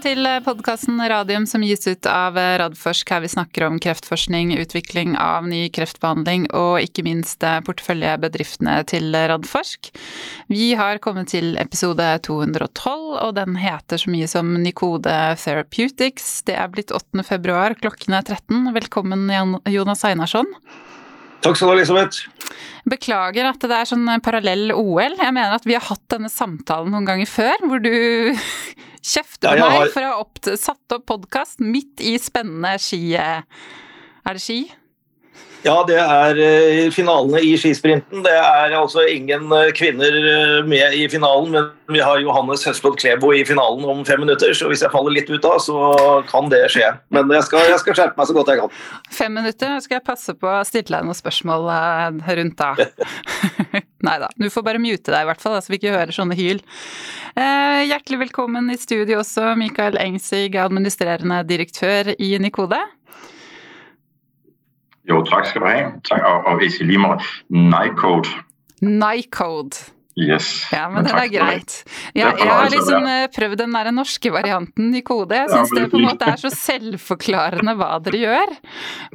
Velkommen til podkasten Radium som gis ut av Radforsk, her vi snakker om kreftforskning, utvikling av ny kreftbehandling og ikke minst porteføljebedriftene til Radforsk. Vi har kommet til episode 212, og den heter så mye som Nikode Therapeutics. Det er blitt 8. februar, klokken er 13. Velkommen, Jonas Einarsson. Takk skal du ha, Elisabeth. Beklager at det er sånn parallell OL. Jeg mener at vi har hatt denne samtalen noen ganger før, hvor du kjefter på ja, har... meg for å ha satt opp podkast midt i spennende ski... Er det ski? Ja, det er uh, finalene i skisprinten. Det er altså ingen uh, kvinner uh, med i finalen, men vi har Johannes Høstblad Klebo i finalen om fem minutter, så hvis jeg faller litt ut da, så kan det skje. Men jeg skal, jeg skal skjerpe meg så godt jeg kan. Fem minutter skal jeg passe på å stille deg noen spørsmål rundt da. Nei da, du får bare mute deg i hvert fall, så vi ikke hører sånne hyl. hjertelig velkommen i studio også, Mikael Engsig, administrerende direktør i Nikode. Jo, takk skal du ha. Takk, og, og skal lige må Nycode. Nycode. Yes. Ja, men den er greit. Jeg, jeg har liksom eh, prøvd den der norske varianten i kode. Jeg syns det på en måte er så selvforklarende hva dere gjør.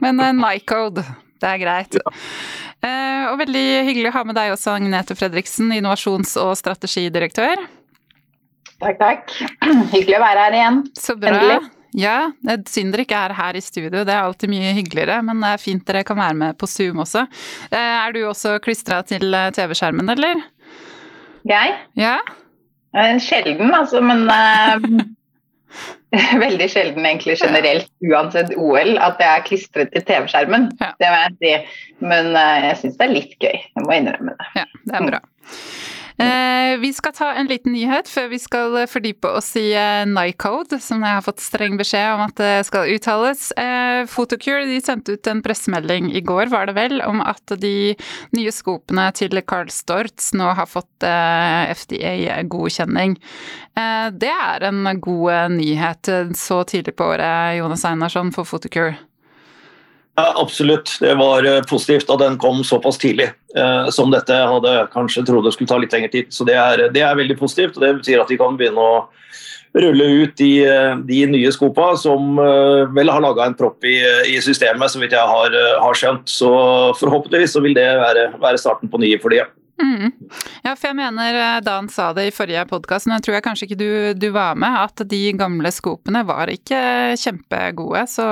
Men uh, Nycode, det er greit. Uh, og veldig hyggelig å ha med deg også, Agnete Fredriksen, innovasjons- og strategidirektør. Takk, takk. Hyggelig å være her igjen. Så bra. Endelig. Ja, er synd dere ikke er her i studio, det er alltid mye hyggeligere. Men det er fint dere kan være med på Zoom også. Eh, er du også klistra til eh, TV-skjermen, eller? Jeg? Ja? Eh, sjelden, altså, men Veldig sjelden egentlig generelt, uansett OL, at jeg er klistret til TV-skjermen. Ja. Det må jeg si. Men jeg syns det er litt gøy, jeg må innrømme det. Ja, det er bra. Eh, vi skal ta en liten nyhet før vi skal fordype oss i eh, Nycode, som jeg har fått streng beskjed om at det skal uttales. Eh, Photocure de sendte ut en pressemelding i går, var det vel, om at de nye skopene til Carl Stortz nå har fått FDA-godkjenning. Det er en god nyhet så tidlig på året, Jonas Einarsson, for Photocure. Ja, absolutt. Det var eh, positivt at den kom såpass tidlig eh, som dette. Jeg hadde kanskje trodd det skulle ta litt lengre tid. Så det er, det er, veldig positivt. og Det betyr at vi kan begynne å rulle ut de, eh, de nye skopa som eh, vel har laga en propp i, i, systemet, så vidt jeg har, har, skjønt. Så forhåpentligvis så vil det være, være starten på nye for de. Mm. Ja, for jeg mener eh, da han sa det i forrige podkast, men jeg tror jeg kanskje ikke du, du, var med, at de gamle skopene var ikke kjempegode. Så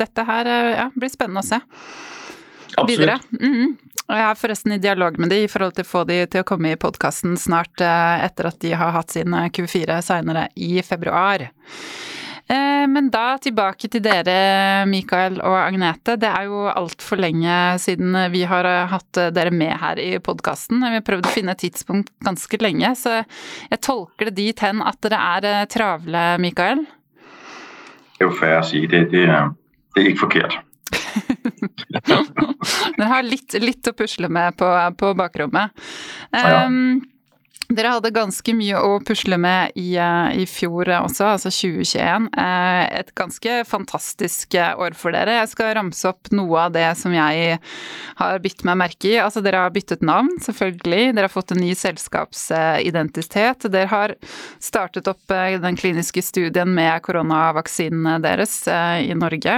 dette her eh, ja, blir spennende å se Absolutt. videre. Mm. Og jeg er forresten i dialog med de i forhold til å få de til å komme i podkasten snart eh, etter at de har hatt sin Q4 seinere i februar. Eh, men da tilbake til dere, Mikael og Agnete. Det er jo altfor lenge siden vi har eh, hatt dere med her i podkasten. Vi har prøvd å finne et tidspunkt ganske lenge, så jeg tolker det dit hen at dere er eh, travle, Mikael? Det er jo fair å si. Det, det, det er ikke forkert. Dere har litt, litt, å pusle med på, på bakrommet. Um, dere hadde ganske mye å pusle med i, eh, i, fjor også, altså 2021. Eh, et ganske fantastisk år for dere. Jeg skal ramse opp noe av det som jeg har bitt meg merke i. Altså, dere har byttet navn, selvfølgelig. Dere har fått en ny selskapsidentitet. Dere har startet opp eh, den kliniske studien med koronavaksinene deres i Norge.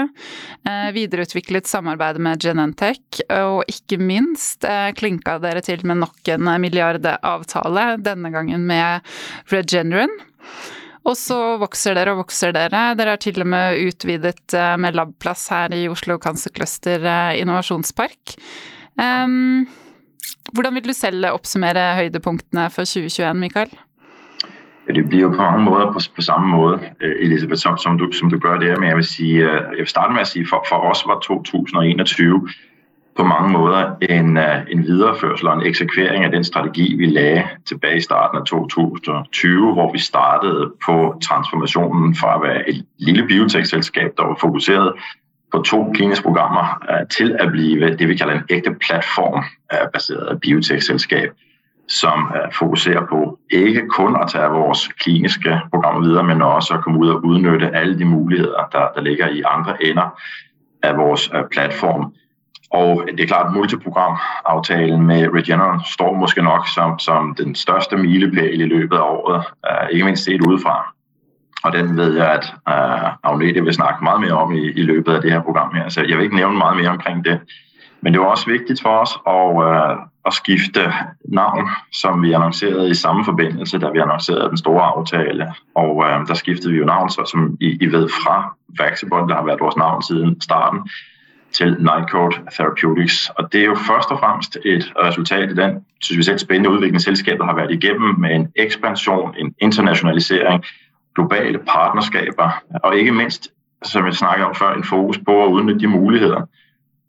Videreutviklet samarbeidet med Genentech, og ikke minst klinka dere til med nok en milliardavtale denne gangen med Regeneron. Og så vokser dere og vokser dere. Dere har til og med utvidet eh, med labplass her i Oslo Cancer Cluster eh, innovasjonspark. Um, hvordan vil du selv oppsummere høydepunktene for 2021, Mikael? Det blir jo på mange måter på, på samme måte, øh, Elisabeth, som, du, som du gjør det. Men jeg vil, si, øh, jeg vil starte med å si for, for oss var 2021 på mange måter en, øh, en videreførsel og en eksekvering av den strategi vi lagde tilbake i starten av 2020, hvor vi startet på transformasjonen fra å være et lille biotekselskap der var fokusert på to kliniske programmer, øh, til å bli det vi kaller en ekte plattformbasert biotekselskap som øh, fokuserer på ikke kun å ta vores kliniske programmer videre, men også å komme ut og utnytte alle de muligheter der, der ligger i andre ender av vores plattform. Og det er klart, multiprogramaftalen med Regeneron står måske nok som, som den største milepæl i løbet av året, uh, ikke minst set udefra. og den ved jeg, at uh, Agnete vil snakke meget mere om i, i løbet af det her program her. Så jeg vil ikke nævne meget mere omkring det. Men det var også vigtigt for os at, uh, at skifte navn, som vi annoncerede i samme forbindelse, da vi annoncerede den store aftale. Og uh, der skiftede vi jo navn, så, som I, I ved, fra Vaxibond, der har været vores navn siden starten, til Nycord Therapeutics. Og det er jo først og fremmest et resultat af den, synes vi selv, spændende udvikling, selskabet har været igennem med en ekspansion, en internationalisering, globale partnerskaber, og ikke mindst, som jeg snakkede om før, en fokus på at udnytte de muligheder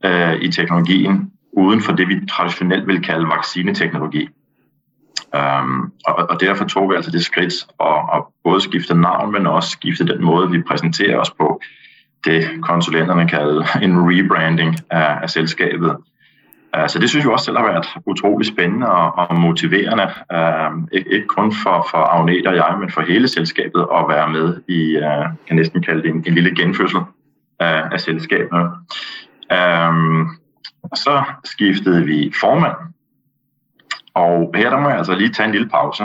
øh, i teknologien, uden for det, vi traditionelt vil kalde vaccineteknologi. Um, og, og derfor tog vi altså det skridt at, at både skifte navn, men også skifte den måde, vi præsenterer os på. Det konsulenterne kalder en rebranding af, af selskabet. Uh, så det synes vi også selv har været utrolig spændende og, motiverende. Uh, ikke, kun for, for Agnete og jeg, men for hele selskabet at være med i, uh, kan næsten kalde det en, en lille genfødsel af, af selskabet. Så skiftede vi formand, og her der må jeg altså lige tage en lille pause,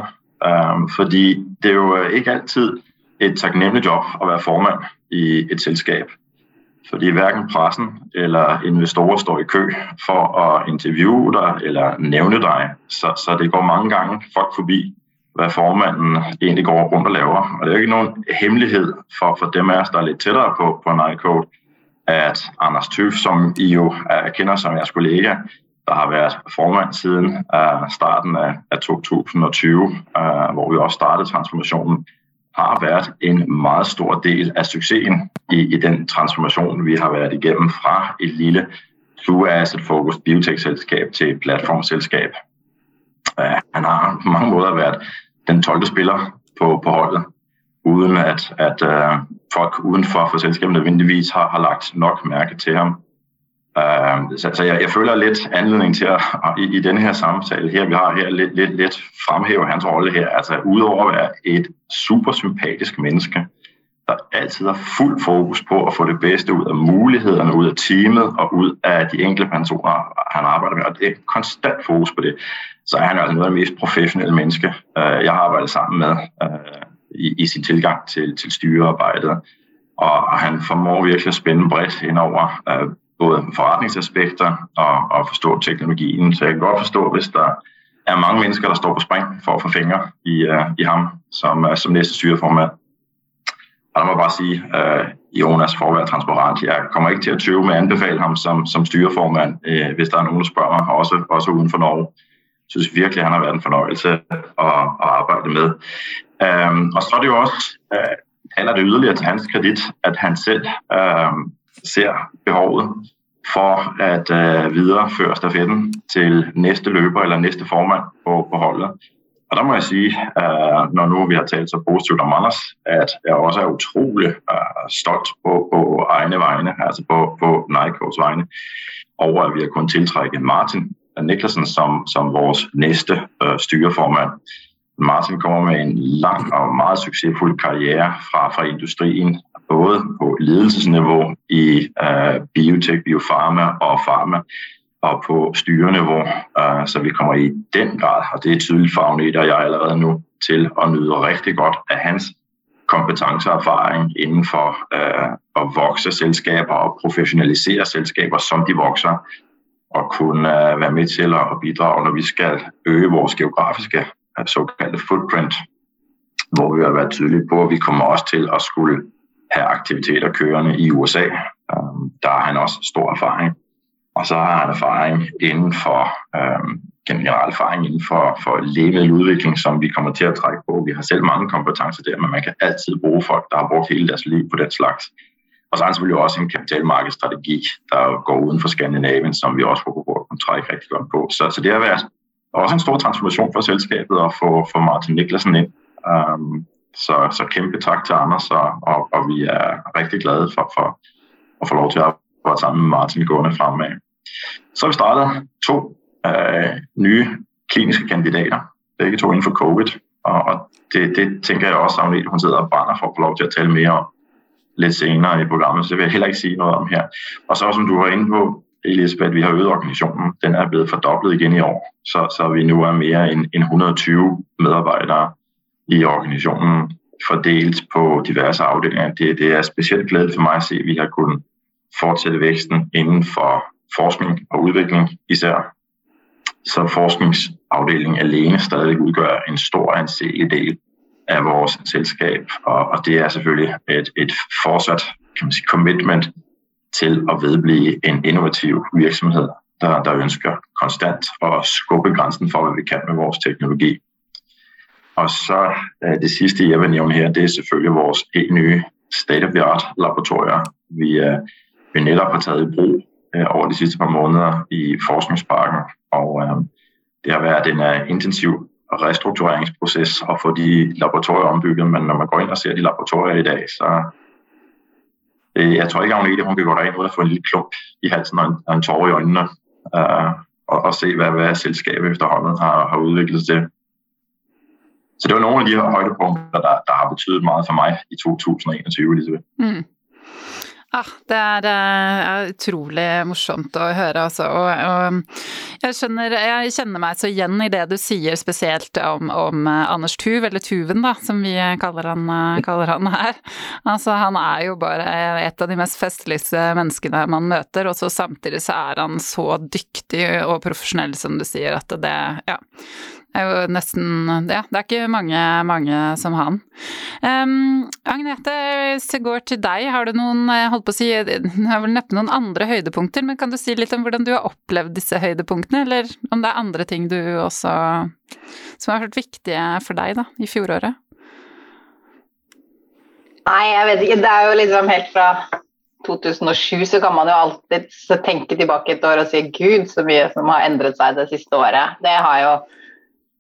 fordi det er jo ikke altid et taknemmeligt job at være formand i et selskab. Fordi hverken pressen eller investorer står i kø for at interviewe dig eller nævne dig. Så, så det går mange gange folk forbi, hvad formanden egentlig går rundt og laver. Og det er jo ikke nogen hemmelighed for, for dem af os, der er lidt tættere på, på Nightcode, at Anders Tøf, som I jo er, kender som jeres kollega, der har været formand siden uh, starten af 2020, uh, hvor vi også startede transformationen, har været en meget stor del af succesen i, i den transformation, vi har været igennem fra et lille true asset focused biotech-selskab til et platformselskab. Uh, han har på mange måder været den 12. spiller på, på holdet, uden at, at uh, folk udenfor for selskabet nødvendigvis har, har lagt nok mærke til ham. Så, så jeg, jeg føler lidt anledning til at, i, i denne her samtale her, vi har her, lidt, lidt, lidt fremhæve hans rolle her. Altså udover at være et super sympatisk menneske, der altid har fuld fokus på at få det bedste ud af mulighederne, ud af teamet og ud af de enkelte personer, han arbejder med. Og det er konstant fokus på det. Så er han altså noget af det mest professionelle menneske, uh, jeg har arbejdet sammen med. Uh, i, i sin tilgang til, til styrearbejdet. Og han formår virkelig at spænde bredt ind over øh, både forretningsaspekter og, og forstå teknologien. Så jeg kan godt forstå, hvis der er mange mennesker, der står på spring for å få fingre i, uh, i ham som, uh, som næste styreformand. Og der må jeg bare sige, uh, Jonas for å være transparent, jeg kommer ikke til å tøve med å anbefale ham som, som styreformand, uh, hvis der er noen som spørger meg, også, også uden for Norge. Jeg synes virkelig, han har vært en fornøjelse at, å arbejde med. Um, og så er det jo også, uh, det yderligere til hans kredit, at han selv øh, ser behovet for at øh, videreføre stafetten til næste løber eller næste formand på, på holdet. Og der må jeg sige, øh, når nu vi har talt så positivt om Anders, at jeg også er utrolig øh, stolt på, på egne vegne, altså på, på Nike's vegne, over at vi har kunnet tiltrække Martin Niklasen som, som vores næste øh, styreformand. Martin kommer med en lang og meget succesfuld karriere fra, fra industrien, både på ledelsesniveau i øh, biotech, biofarma og farma, og på styreniveau, Øh, så vi kommer i den grad, og det er tydeligt for Agnete og jeg allerede nu, til at nyde rigtig godt af hans kompetence og erfaring inden for øh, at vokse selskaber og professionalisere selskaber, som de vokser, og kunne uh, være med til at bidrage, når vi skal øge vores geografiske såkaldte footprint, hvor vi har vært tydelige på, at vi kommer også til at skulle have aktiviteter kørende i USA. Der har han også stor erfaring. Og så har han erfaring inden for, um, erfaring inden for, utvikling, som vi kommer til at trække på. Vi har selv mange kompetencer der, men man kan alltid bruke folk, der har brukt hele deres liv på den slags. Og så har han selvfølgelig også en kapitalmarkedsstrategi, der går uden for Skandinavien, som vi også håper på at kunne trække rigtig godt på. Så, så det har også en stor transformasjon for selskabet å få, få Martin Niklasen inn. Um, så, så kæmpe tak til Anders, og, og, og vi er rigtig glade for, for at få lov til at være sammen med Martin gående fremad. Så har vi startet to uh, nye kliniske kandidater, begge to inden for COVID, og, og det, det tænker jeg også, at hun sidder og brænder for at få lov til at tale mere om lidt senere i programmet, så det vil jeg heller ikke sige noget om her. Og så som du var inde på, Elisabeth, vi har øget organisationen. Den er blevet fordoblet igen i år, så, så vi nu er mere end, end 120 medarbejdere i organisationen. fordelt på diverse afdelinger. Det, det er specielt glædeligt for meg å se, at vi har kunnet fortsette væksten inden for forskning og udvikling især. Så forskningsafdelingen alene stadig udgør en stor anselig del av vores selskab, og, og det er selvfølgelig et, et fortsat kan man sige, commitment til å vedblive en innovativ virksomhet der, der ønsker konstant å skubbe grensen for hva vi kan med vores teknologi. Og så øh, det sidste, jeg vil nævne her, det er selvfølgelig helt nye state-of-the-art laboratorier. Vi, øh, vi nettopp har taget i brug øh, over de sidste par måneder i forskningsparken. Og det har vært en intensiv restruktureringsproces å få de laboratorier ombygget. Men når man går inn og ser de laboratorier i dag, så jeg tror ikke Agnete hun kan gå derind uden å få en lille klump i halsen og en, en tårer i øynene. Uh, og, og se hva, hva selskapet efterhånden har, har udviklet til. Så det var noen av de her højdepunkter, der, har betydet mye for meg i 2021. Elisabeth. Mm. Ja, det er, er, utrolig morsomt å høre, altså. Og, og, jeg, skjønner, jeg kjenner meg så igjen i det du sier, spesielt om, om uh, Anders Tuv, eller Tuven, da, som vi kaller han, uh, kaller han, her. Altså, han er jo bare et av de mest festligste menneskene man møter, og så samtidig så er han så dyktig og profesjonell, som du sier, at det Ja er jo nesten Ja, det er ikke mange, mange som han. Um, Agnete, hvis jeg går til deg, har du noen eh, holdt på å si, har vel neppe noen andre høydepunkter, men kan du si litt om hvordan du har opplevd disse høydepunktene, eller om det er andre ting du også som har vært viktige for deg da, i fjoråret? Nei, jeg vet ikke. Det er jo liksom helt fra 2007 så kan man jo alltid tenke tilbake et år og si gud, så mye som har endret seg det siste året. Det har jo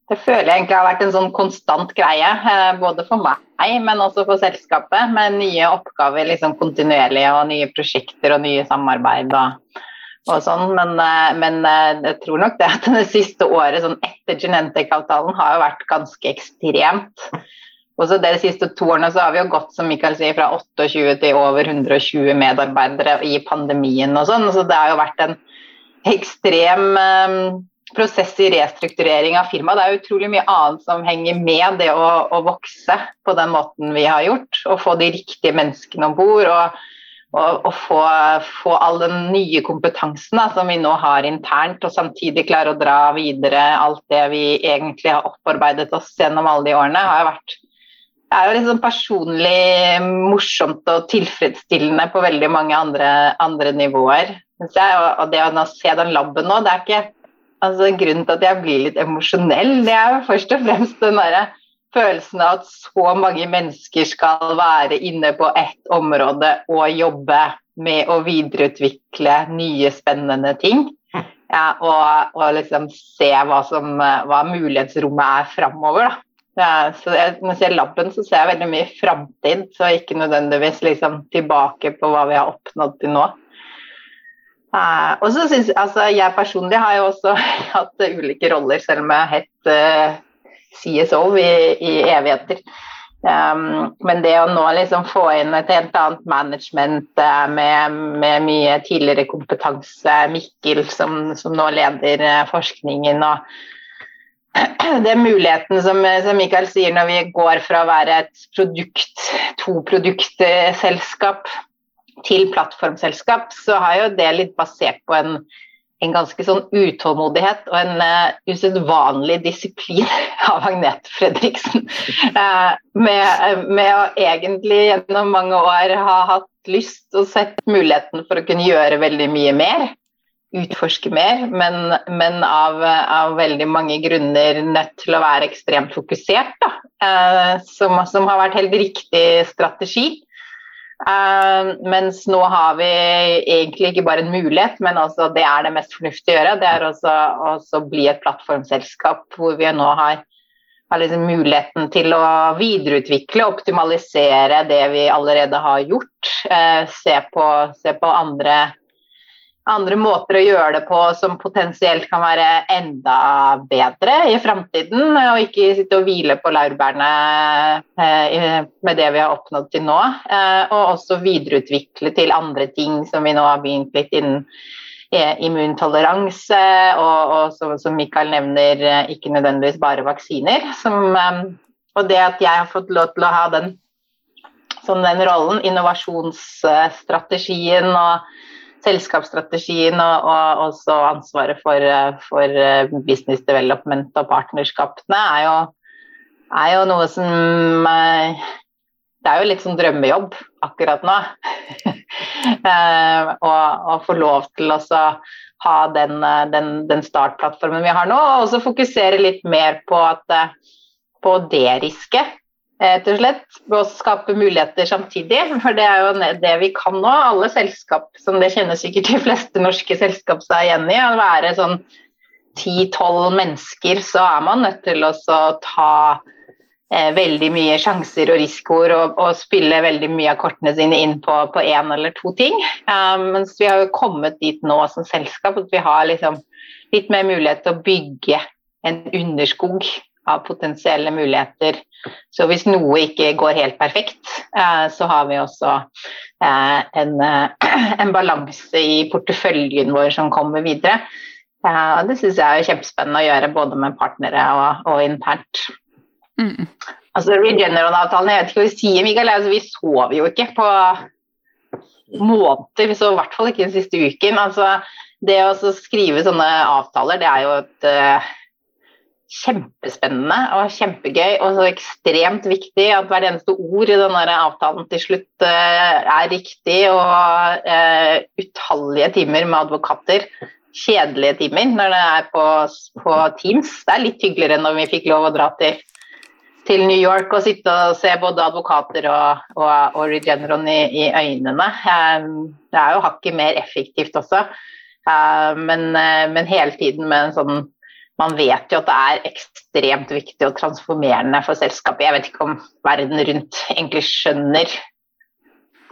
det føler jeg egentlig har vært en sånn konstant greie, eh, både for meg, men også for selskapet, med nye oppgaver liksom kontinuerlig, og nye prosjekter og nye samarbeid. og, og sånn, men, eh, men, eh, jeg tror nok det at det siste året sånn etter Genentech-avtalen har jo vært ganske ekstremt. Og så De siste to årene så har vi jo gått som Mikael sier, fra 28 til over 120 medarbeidere i pandemien og sånn. Så det har jo vært en ekstrem prosess i restrukturering av firmaet. Det er utrolig mye annet som henger med det å, å, vokse på den måten vi har gjort. Og få de riktige menneskene om bord. Og, og, og få, få, all den nye kompetansen da, som vi nå har internt, og samtidig klare å dra videre alt det vi egentlig har opparbeidet oss gjennom alle de årene, har vært det er jo liksom personlig morsomt og tilfredsstillende på veldig mange andre, andre nivåer. Og det å se den laben nå, det er ikke altså, grunnen til at jeg blir litt emosjonell, det er først og fremst den derre følelsen av at så mange mennesker skal være inne på ett område og jobbe med å videreutvikle nye, spennende ting. Ja, og, og, liksom se hva, som, hva mulighetsrommet er framover. Ja, så jeg, når jeg ser labben, så ser jeg veldig mye framtid, så ikke nødvendigvis liksom tilbake på hva vi har oppnådd til nå. Uh, og så synes, altså, Jeg personlig har jo også hatt uh, ulike roller, selv om jeg har hett uh, CSO i, i evigheter. Um, men det å nå liksom få inn et helt annet management uh, med, med, mye tidligere kompetanse, Mikkel som, som nå leder forskningen og det er muligheten som, som Mikael sier, når vi går fra å være et produkt, to produktselskap til plattformselskap, så har jo det litt basert på en, en ganske sånn utålmodighet og en uh, usedvanlig disiplin av Agnete Fredriksen. Uh, med, med, å egentlig gjennom mange år ha hatt lyst og sett muligheten for å kunne gjøre veldig mye mer. Utforske mer, men, men av, av, veldig mange grunner nødt til å være ekstremt fokusert. Da. Uh, som, som har vært helt riktig strategi. Uh, mens nå har vi egentlig ikke bare en mulighet, men også det er det mest fornuftige å gjøre. Det er også, også bli et plattformselskap hvor vi nå har, har liksom muligheten til å videreutvikle og optimalisere det vi allerede har gjort. Uh, se, på, se på andre andre måter å gjøre det på som potensielt kan være enda bedre i framtiden. Og ikke sitte og hvile på laurbærene eh, med det vi har oppnådd til nå. Eh, og også videreutvikle til andre ting som vi nå har begynt litt innen eh, immuntoleranse, og, og som, som Mikael nevner, ikke nødvendigvis bare vaksiner. Som, Og det at jeg har fått lov til å ha den, sånn den rollen, innovasjonsstrategien og selskapsstrategien og, og også ansvaret for, for, business development og partnerskapene, er jo, er jo noe som Det er jo litt sånn drømmejobb akkurat nå. Å få lov til å ha den, den, den, startplattformen vi har nå, og også fokusere litt mer på, på det risket rett og slett. Å skape muligheter samtidig. For det er jo det vi kan nå. Alle selskap, som det kjenner sikkert de fleste norske selskap seg igjen i, å være sånn 10-12 mennesker, så er man nødt til å ta eh, veldig mye sjanser og risikoer og, og, spille veldig mye av kortene sine inn på én eller to ting. Um, mens vi har jo kommet dit nå som selskap at vi har liksom litt mer mulighet til å bygge en underskog av potensielle muligheter. Så hvis noe ikke går helt perfekt, eh, så har vi også eh, en, eh, en balanse i porteføljen vår som kommer videre. Det syns jeg er kjempespennende å gjøre både med partnere og, og internt. Mm. Altså Regeneron-avtalen, jeg vet ikke hva vi sier, Mikael. Altså, vi sover jo ikke på måneder, vi så i hvert fall ikke den siste uken. Altså, det å skrive sånne avtaler, det er jo et kjempespennende og kjempegøy og så ekstremt viktig at hvert eneste ord i denne avtalen til slutt uh, er riktig, og uh, utallige timer med advokater. Kjedelige timer når det er på, på, Teams. Det er litt hyggeligere når vi fikk lov å dra til, til New York og sitte og se både advokater og, og, og Regeneron i, i øynene. Um, det er jo hakket mer effektivt også, uh, men, men hele tiden med en sånn man vet jo at det er ekstremt viktig og transformerende for selskapet. Jeg vet ikke om verden rundt egentlig skjønner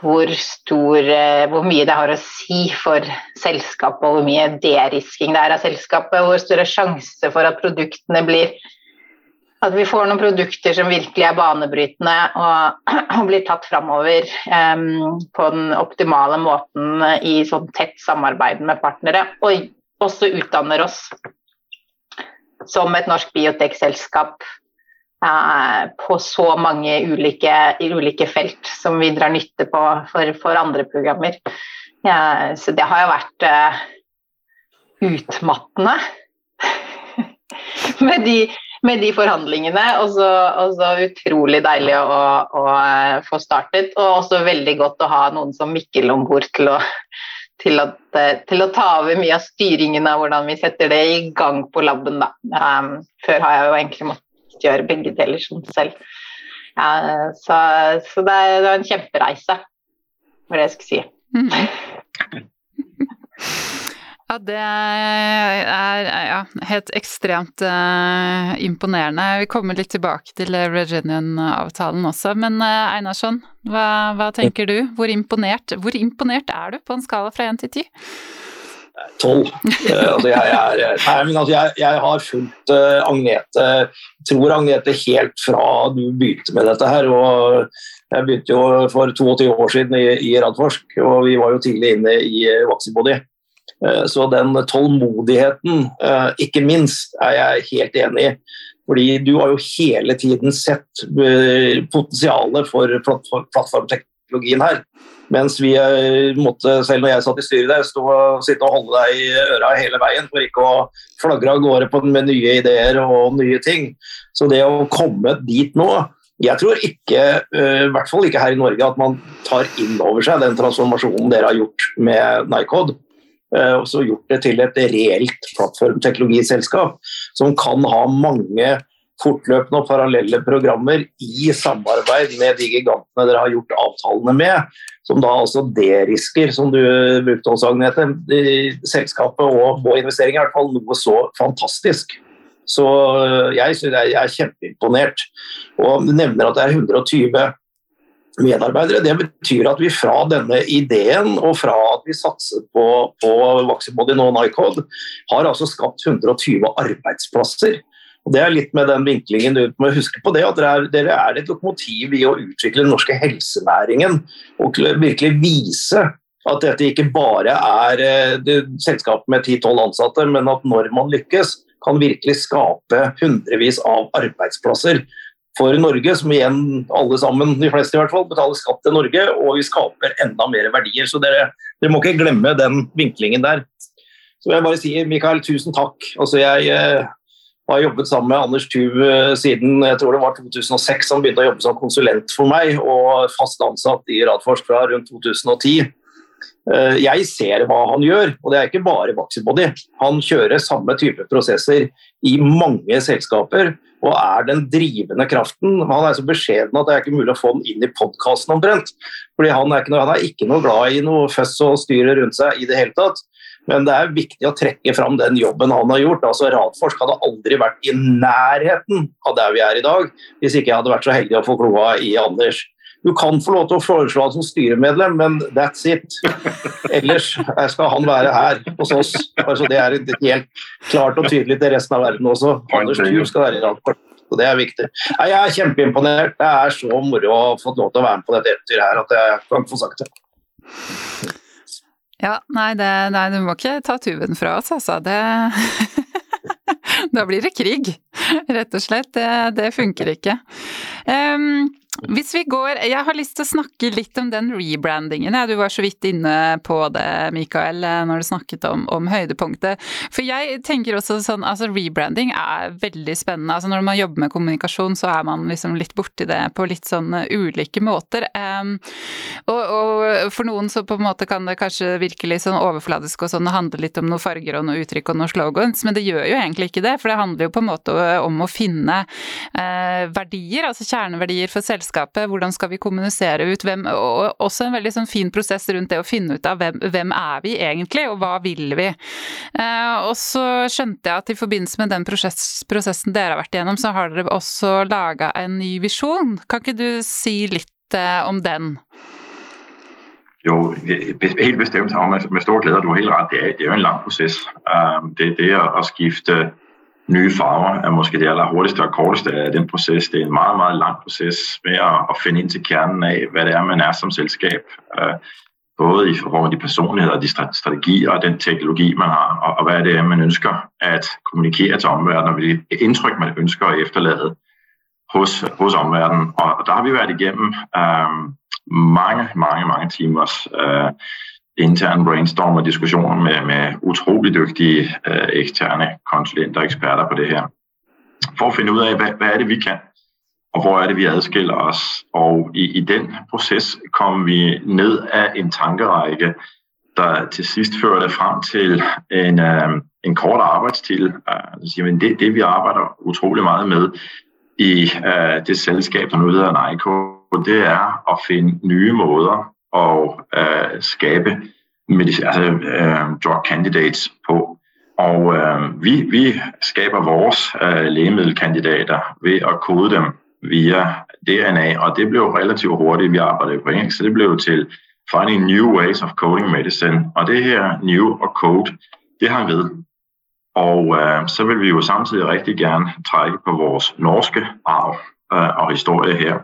hvor, stor, eh, hvor mye det har å si for selskapet, og hvor mye derisking det er av selskapet. Hvor større sjanse for at produktene blir At vi får noen produkter som virkelig er banebrytende og, og blir tatt framover um, på den optimale måten i sånn tett samarbeid med partnere. Og også utdanner oss som et norsk biotekselskap eh, på så mange ulike, ulike, felt som vi drar nytte på for, for andre programmer. Ja, så det har jo vært eh, utmattende med, de, med, de, forhandlingene. Og så, og så utrolig deilig å, å, å, få startet, og også veldig godt å ha noen som Mikkel om bord til å til, at, eh, til, å ta over mye av styringen av hvordan vi setter det i gang på laben. Um, før har jeg jo egentlig måttet gjøre begge deler som selv. Uh, så, så det, er, det, er, en kjempereise, var det jeg skulle si. Mm. Ja, det er ja, helt ekstremt uh, imponerende. Vi kommer litt tilbake til Reginian-avtalen også, men uh, Einarsson, hva, hva, tenker du? Hvor imponert, hvor imponert er du på en skala fra 1 til 10? Tolv. Altså jeg, altså jeg, jeg, har fulgt uh, Agnete tror Agnete helt fra du begynte med dette her. og Jeg begynte jo for 22 år siden i, i Radforsk, og vi var jo tidlig inne i Vaxibody. Eh, så den tålmodigheten, eh, ikke minst, er jeg helt enig i. Fordi du har jo hele tiden sett eh, potensialet for plattformteknologien her. Mens vi måtte, selv når jeg satt i styret der, stå og sitte og holde deg i øra hele veien for ikke å flagre av gårde med nye ideer og nye ting. Så det å komme dit nå jeg tror ikke, i hvert fall ikke her i Norge, at man tar inn over seg den transformasjonen dere har gjort med Nycode. Eh, og så gjort det til et reelt plattformteknologiselskap som kan ha mange fortløpende og parallelle programmer i samarbeid med de gigantene dere har gjort avtalene med, som da altså derisker, som du brukte også, Agnete, selskapet og, vår investering, i hvert fall noe så fantastisk. Så eh, jeg, jeg er kjempeimponert. Og nevner at det er 120 medarbeidere. Det betyr at vi fra denne ideen og fra at vi satset på, på Vaxibody nå Nycode, har altså skapt 120 arbeidsplasser. Det er litt med den vinklingen du må huske på det, at dere er, dere er et lokomotiv i å utvikle den norske helsenæringen og virkelig vise at dette ikke bare er eh, selskap med 10-12 ansatte, men at når man lykkes, kan virkelig skape hundrevis av arbeidsplasser for Norge, som igjen alle sammen, de fleste i hvert fall, betaler skatt til Norge, og vi skaper enda mer verdier. Så dere, dere må ikke glemme den vinklingen der. Så jeg bare sier, Mikael, tusen takk. Altså jeg eh, har jobbet sammen med Anders Tuv eh, siden jeg tror det var 2006. Han begynte å jobbe som konsulent for meg og fast ansatt i Radforsk fra rundt 2010. Eh, jeg ser hva han gjør, og det er ikke bare Vaxibody. Han kjører samme type prosesser i mange selskaper og er den drivende kraften. Han er så beskjeden at det er ikke mulig å få han inn i podkasten omtrent. Fordi han er, noe, han er, ikke noe, glad i noe føss og styre rundt seg i det hele tatt. Men det er viktig å trekke fram den jobben han har gjort. Altså Radforsk hadde aldri vært i nærheten av der vi er i dag, hvis ikke jeg hadde vært så heldig å få kloa i Anders. Du kan få lov til å foreslå han som styremedlem, men that's it. Ellers skal han være her hos oss. Altså, det er helt klart og tydelig til resten av verden også. Anders Thun skal være i Radford. Og det er viktig. Jeg er kjempeimponert. Det er så moro å ha fått lov til å være med på dette eventyret her at jeg kan få sagt det. Ja, nei, det, nei, du må ikke ta tuven fra oss, altså. Det Da blir det krig, rett og slett. Det, det funker ikke. Um, hvis vi går Jeg har lyst til å snakke litt om den rebrandingen. Du var så vidt inne på det, Mikael, når du snakket om, om høydepunktet. For jeg tenker også sånn altså rebranding er veldig spennende. Altså når man jobber med kommunikasjon, så er man liksom litt borti det på litt sånn ulike måter. Um, og, og, for noen så på en måte kan det kanskje virke litt sånn overfladisk og sånn, handle litt om noen farger og noe uttrykk og noen slogans, men det gjør jo egentlig ikke det. For det handler jo på en måte om å finne uh, verdier, altså kjerneverdier for selskapet hvordan skal vi kommunisere ut, hvem, og også en veldig sånn fin prosess rundt det å finne ut av hvem, hvem er vi egentlig, og hva vil vi. Eh, og så skjønte jeg at i forbindelse med den prosess, prosessen dere har vært igjennom, så har dere også laga en ny visjon. Kan ikke du si litt eh, om den? Jo, helt bestemt. Og med, med stor glede. Du har helt rett. Det er, jo en lang prosess. Um, det, det å skifte nye farver er måske det aller hurtigste og korteste af den proces. Det er en meget, meget lang proces med at, finde ind til kernen af, hvad det er, man er som selskab. Øh, både i forhold til de personligheder de strategier og den teknologi, man har, og, og hvad det er, man ønsker at kommunikere til omverdenen, og hvilke indtryk, man ønsker at efterlade hos, hos omverdenen. Og, og der har vi været igennem øh, mange, mange, mange timers øh, interne brainstorm og diskussioner med, med utrolig dygtige øh, eksterne konsulenter og eksperter på det her. For at finde ud af, hvad, hvad er det, vi kan, og hvor er det, vi adskiller os. Og i, i den proces kom vi ned af en tankerække, der til sidst førte frem til en, øh, en kort arbejdstitel. Øh, det, det, vi arbejder utrolig meget med i øh, det selskab, der nu hedder det er at finde nye måder og øh, skabe altså, øh, drug candidates på. Og øh, vi, vi skaber vores øh, lægemiddelkandidater ved at kode dem via DNA, og det blev relativt hurtigt, vi arbejdede på engelsk, så det blev til Finding New Ways of Coding Medicine. Og det her new og code, det har ved. Og øh, så vil vi jo samtidig rigtig gerne trække på vores norske arv øh, og historie her.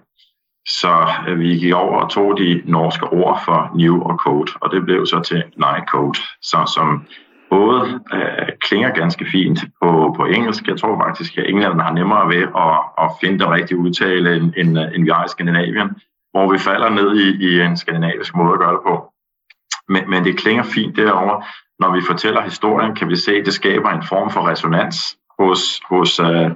Så øh, vi gikk over og tog de norske ord for new og code, og det ble så til Nycode. så, som både øh, klinger ganske fint på, på engelsk. Jeg tror faktisk, at englænderne har nemmere ved at, at finne den rigtige udtale, end, en, en vi har i Skandinavien, hvor vi faller ned i, i en skandinavisk måte å gjøre det på. Men, men det klinger fint derover. Når vi forteller historien, kan vi se, at det skaber en form for resonans hos, hos øh,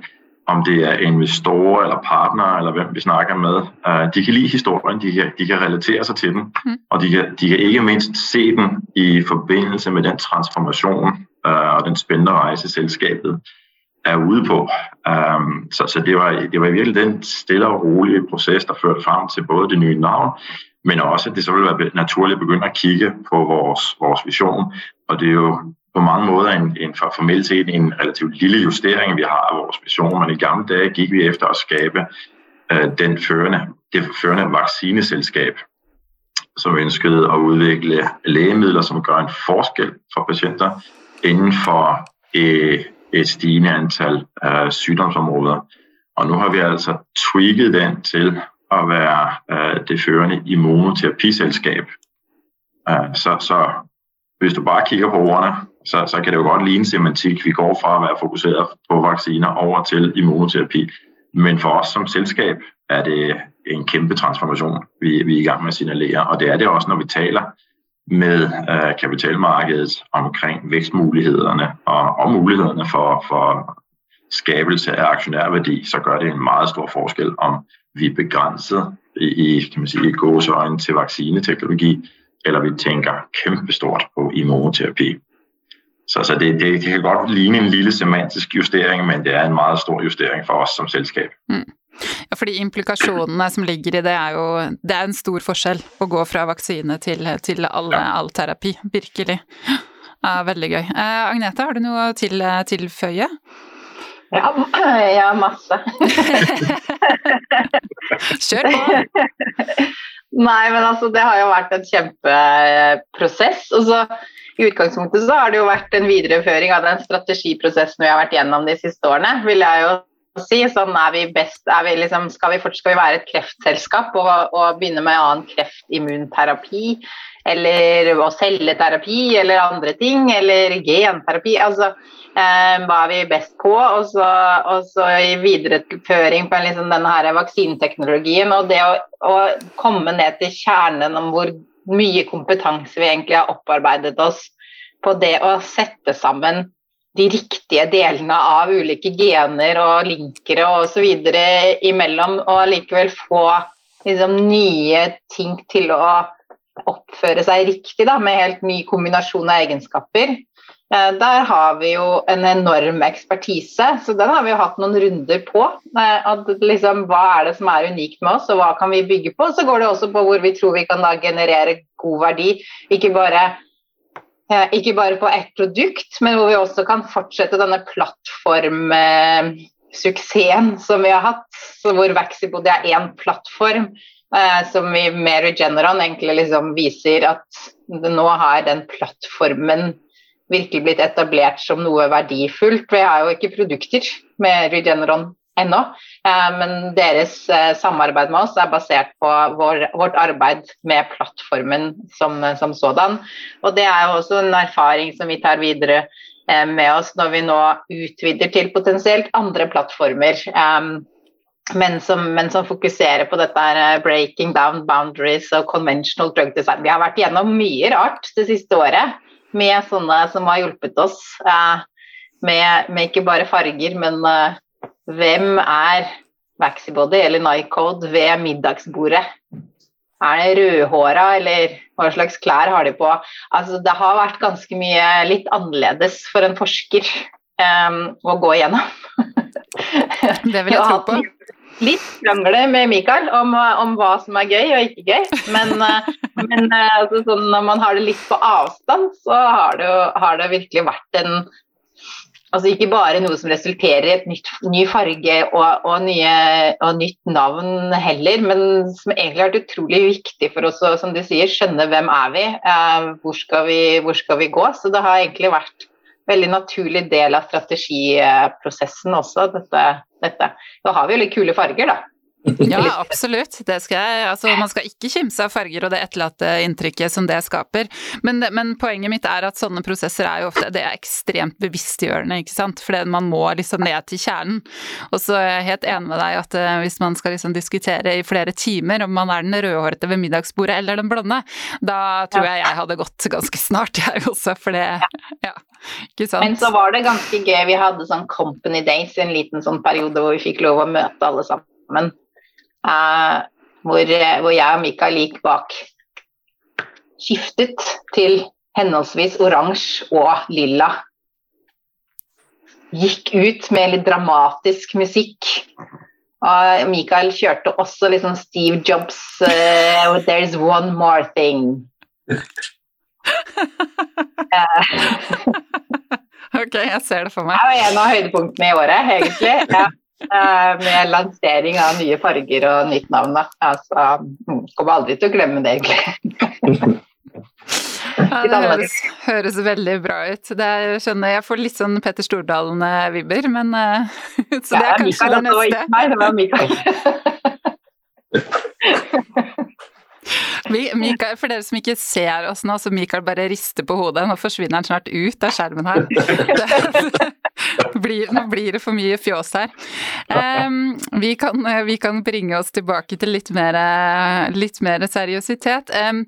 om det er investorer eller partnere, eller hvem vi snakker med. Uh, de kan lide historien, de kan, de kan relatere sig til den, mm. og de kan, de kan ikke mindst se den i forbindelse med den transformation uh, og den spændende rejse, selskabet er ude på. Um, så så det, var, det var virkelig den stille og rolige proces, der førte frem til både det nye navn, men også at det så ville være naturligt at begynde at kigge på vores, vores vision. Og det er jo på mange måder en, en formelt set en relativt lille justering, vi har af vores vision, men i gamle dage gik vi efter at skabe øh, den førende, det førende vaccineselskab, som ønskede at udvikle lægemidler, som gør en forskel for patienter inden for øh, et stigende antal øh, sygdomsområder. Og nu har vi altså tweaked den til at være øh, det førende immunoterapiselskab. Øh, så, så hvis du bare kigger på ordene, så, så kan det jo godt ligne semantik. Vi går fra at være fokuseret på vacciner over til immunoterapi. Men for oss som selskap er det en kæmpe transformasjon vi, vi er i gang med å signalere. Og det er det også når vi taler med uh, kapitalmarkedet omkring vækstmulighetene og, og mulighetene for, for skabelse av aksjonærverdi, så gjør det en meget stor forskjell om vi er begrenset i, kan man til vaksineteknologi, eller vi tenker kæmpestort på immunoterapi. Så, så det, det, det, kan godt ligne en lille semantisk justering, men det er en meget stor justering for oss som selskap. Mm. Ja, fordi implikasjonene som ligger i det er jo Det er en stor forskjell å gå fra vaksine til, til all, ja. all, terapi. Virkelig. Ja, veldig gøy. Eh, Agnete, har du noe å til, tilføye? Ja, ja masse. Kjør på! Nei, men altså, det har jo vært en kjempeprosess. Og så i utgangspunktet så har det jo vært en videreføring av den strategiprosessen vi har vært gjennom de siste årene, vil jeg jo si. Sånn er vi best er vi liksom, skal, vi fort, skal vi være et kreftselskap og, og begynne med annen kreftimmunterapi? Eller å selge terapi eller andre ting? Eller genterapi? Altså, eh, hva er vi best på? Og så, og så i videreføring på liksom denne her vaksineteknologien. Og det å, å komme ned til kjernen om hvor mye kompetanse vi egentlig har opparbeidet oss på det å sette sammen de riktige delene av ulike gener og linkere osv. imellom, og likevel få liksom, nye ting til å oppføre seg riktig, da, med helt ny kombinasjon av egenskaper. Eh, der har vi jo en enorm ekspertise, så den har vi jo hatt noen runder på. Eh, at liksom, hva er det som er unikt med oss, og hva kan vi bygge på? Så går det også på hvor vi tror vi kan da generere god verdi. Ikke bare Eh, ikke bare på ett produkt, men hvor vi også kan fortsette denne plattformsuksessen som vi har hatt. Så hvor Vaxibody er én plattform som vi med Regeneron egentlig liksom viser at nå har den plattformen virkelig blitt etablert som noe verdifullt. Vi har jo ikke produkter med Regeneron ennå. Eh, men deres eh, samarbeid med oss er basert på vår, vårt arbeid med plattformen som, som, sådan. Og det er jo også en erfaring som vi tar videre eh, med oss når vi nå utvider til potensielt andre plattformer. Men som, men som, fokuserer på dette her, breaking down boundaries og conventional drug design. Vi har vært gjennom mye rart det siste året med sånne som har hjulpet oss. Med, med ikke bare farger, men hvem er Vaxibody eller Nycode ved middagsbordet? Er det rødhåra, eller hva slags klær har de på? Altså, det har vært ganske mye litt annerledes for en forsker um, å gå igjennom. det vil jeg tro på. Litt krangle med Mikael om, om, hva som er gøy og ikke gøy. Men, eh, men eh, altså, sånn, når man har det litt på avstand, så har det, har det virkelig vært en Altså ikke bare noe som resulterer i et nytt, ny farge og, og, nye, og, nytt navn heller, men som egentlig har vært utrolig viktig for oss å som du sier, skjønne hvem er vi, eh, hvor, skal vi hvor skal vi gå. Så det har egentlig vært veldig naturlig del av strategiprosessen også, dette. dette. Da har vi jo litt kule farger, da. Ja, absolutt. Skal jeg, altså, man skal ikke kimse av farger og det etterlatte inntrykket som det skaper. Men, men, poenget mitt er at sånne prosesser er jo ofte det er ekstremt bevisstgjørende, ikke sant. For man må liksom ned til kjernen. Og så er jeg helt enig med deg at uh, hvis man skal liksom diskutere i flere timer om man er den rødhårete ved middagsbordet eller den blonde, da tror jeg jeg hadde gått ganske snart, jeg også. For det ja. Ikke sant? Men så var det ganske gøy. Vi hadde sånn Company Days i en liten sånn periode hvor vi fikk lov å møte alle sammen. Eh, hvor, eh, hvor, jeg og Mikael gikk bak. Skiftet til henholdsvis oransje og lilla. Gikk ut med litt dramatisk musikk. Og Mikael kjørte også liksom Steve Jobs uh, 'There's one more thing'. ok, jeg ser det for meg. Det var en av høydepunktene i året, egentlig. Ja. Eh, med lansering av nye farger og nytt navn. Da. Altså, mm, kommer aldri til å glemme det, egentlig. Ja, det høres, høres, veldig bra ut. Det er, skjønner, jeg får litt sånn Petter Stordalen-vibber, men eh, Så det er kanskje det neste. Nei, det var Mikael. Mikael, for dere som ikke ser oss nå, så Mikael bare rister på hodet. Nå forsvinner han snart ut av skjermen her. blir, nå blir det for mye fjås her. Um, vi, kan, vi, kan, bringe oss tilbake til litt mer, litt mer seriøsitet. Um,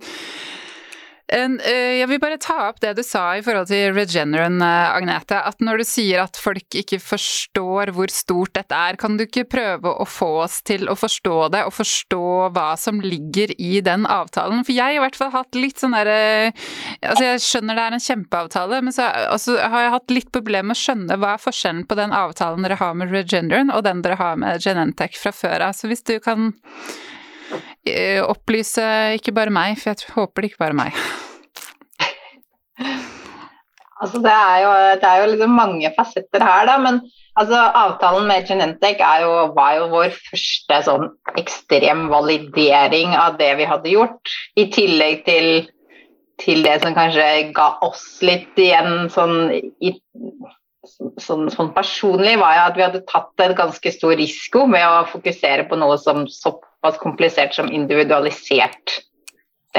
jeg vil bare ta opp det du sa i forhold til Regeneron, eh, Agnete. At når du sier at folk ikke forstår hvor stort dette er, kan du ikke prøve å få oss til å forstå det, og forstå hva som ligger i den avtalen? For jeg har i hvert fall hatt litt sånn derre Altså, jeg skjønner det er en kjempeavtale, men så altså, har jeg hatt litt problemer med å skjønne hva er forskjellen på den avtalen dere har med Regeneron, og den dere har med Genentech fra før av. Så hvis du kan Eh, opplyse ikke bare meg, for jeg håper det ikke bare meg. Altså, det er jo, det er jo liksom mange fasetter her, da. Men altså, avtalen med Genentech jo, var jo vår første sånn ekstrem validering av det vi hadde gjort. I tillegg til, til det som kanskje ga oss litt igjen sånn, i, sånn, sånn personlig, var jo at vi hadde tatt en ganske stor risiko med å fokusere på noe som så såpass komplisert som individualisert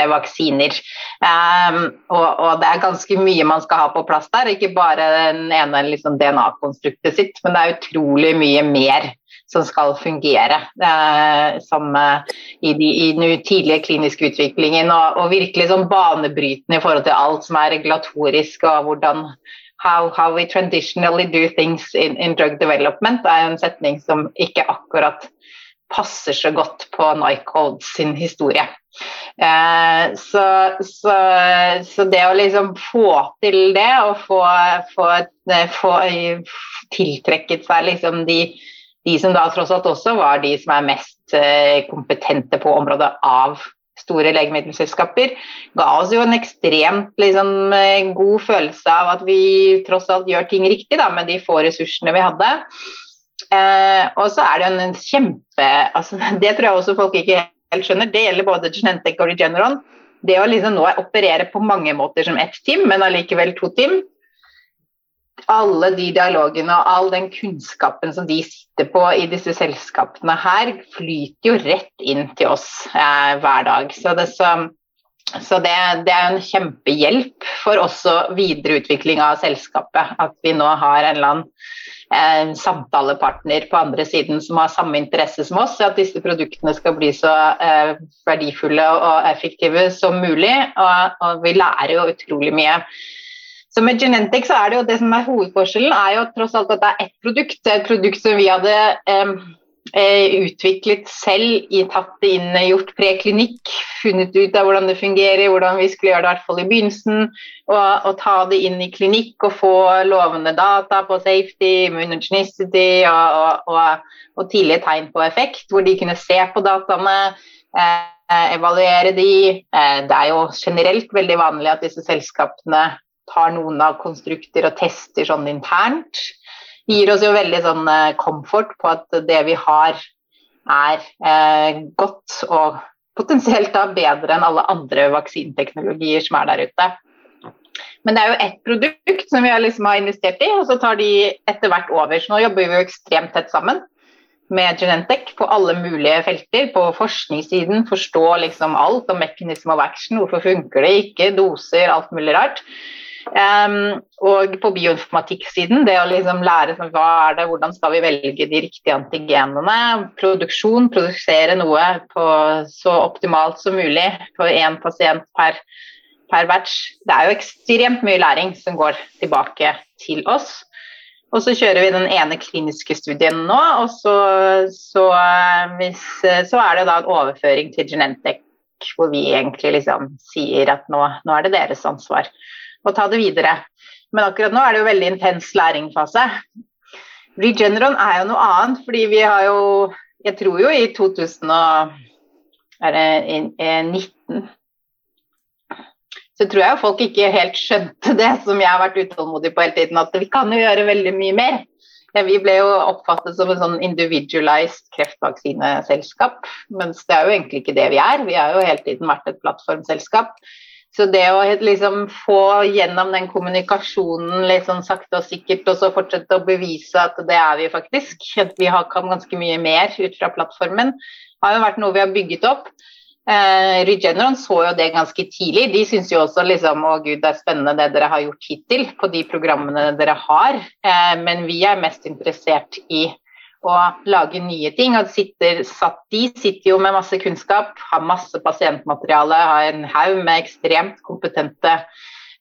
vaksiner. Um, og, og, det er ganske mye man skal ha på plass der, ikke bare den ene liksom, DNA-konstruktet sitt, men det er utrolig mye mer som skal fungere uh, som, uh, i, de, i, den tidlige kliniske utviklingen. Og, og virkelig sånn banebrytende i forhold til alt som er regulatorisk, og hvordan how, how we traditionally do things in, in drug development, er en setning som ikke akkurat passer så godt på Nycode sin historie. Eh, så, så, så, det å liksom få til det, og få, få, få tiltrekket seg liksom de, de, som da tross alt også var de som er mest eh, kompetente på området av store legemiddelselskaper, ga oss jo en ekstremt liksom, eh, god følelse av at vi tross alt gjør ting riktig da, med de få ressursene vi hadde. Eh, og så er det en kjempe altså, Det tror jeg også folk ikke helt skjønner. Det gjelder både Genentech og Regeneron. Det å liksom nå operere på mange måter som ett team, men allikevel to team. Alle de dialogene og all den kunnskapen som de sitter på i disse selskapene her, flyter jo rett inn til oss eh, hver dag. Så det, så, så det, det, er en kjempehjelp for også videreutvikling av selskapet. At vi nå har en eller annen eh, samtalepartner på andre siden som har samme interesse som oss, at disse produktene skal bli så eh, verdifulle og effektive som mulig. Og, og, vi lærer jo utrolig mye. Så med Genentech så er det jo det som er hovedforskjellen, er jo tross alt at det er ett produkt. Et produkt som vi hadde Eh, utviklet selv, tatt det inn, gjort preklinikk, funnet ut av hvordan det fungerer, hvordan vi skulle gjøre det i hvert fall i begynnelsen. Og, og, ta det inn i klinikk og få lovende data på safety, immunogenicity og, og, og tidlige tegn på effekt, hvor de kunne se på dataene. Eh, evaluere de. Eh, det er jo generelt veldig vanlig at disse selskapene tar noen av konstrukter og tester sånn internt gir oss jo veldig sånn komfort eh, på at det vi har er eh, godt og potensielt da bedre enn alle andre vaksineteknologier som er der ute. Men det er jo ett produkt som vi liksom har investert i, og så tar de etter hvert over. Så nå jobber vi jo ekstremt tett sammen med Genentech på alle mulige felter. På forskningssiden, forstå liksom alt om mechanism of action, hvorfor funker det ikke, doser, alt mulig rart. Um, og på bioinformatikksiden, det å liksom lære hva er det, hvordan skal vi velge de riktige antigenene. Produksjon, produsere noe på så optimalt som mulig på én pasient per, per batch. Det er jo ekstremt mye læring som går tilbake til oss. Og så kjører vi den ene kliniske studien nå, og så, så, hvis, så er det da en overføring til Genentech, hvor vi egentlig liksom sier at nå, nå er det deres ansvar og ta det videre. Men akkurat nå er det jo veldig intens læringsfase. Regeneron er jo noe annet, fordi vi har jo Jeg tror jo i 2019 så tror jeg folk ikke helt skjønte det som jeg har vært utålmodig på hele tiden, at vi kan jo gjøre veldig mye mer. Vi ble jo oppfattet som en sånn individualized kreftvaksineselskap, mens det er jo egentlig ikke det vi er. Vi har jo hele tiden vært et plattformselskap. Så det å liksom få gjennom den kommunikasjonen litt sånn sakte og sikkert, og så fortsette å bevise at det er vi faktisk, at vi har, kan ganske mye mer ut fra plattformen, har jo vært noe vi har bygget opp. Eh, Regeneron så jo det ganske tidlig. De syns jo også liksom, å gud, det er spennende det dere har gjort hittil på de programmene dere har, eh, men vi er mest interessert i å lage nye ting. Og sitter, satt, de sitter jo med masse kunnskap, har masse pasientmateriale, har en haug med ekstremt kompetente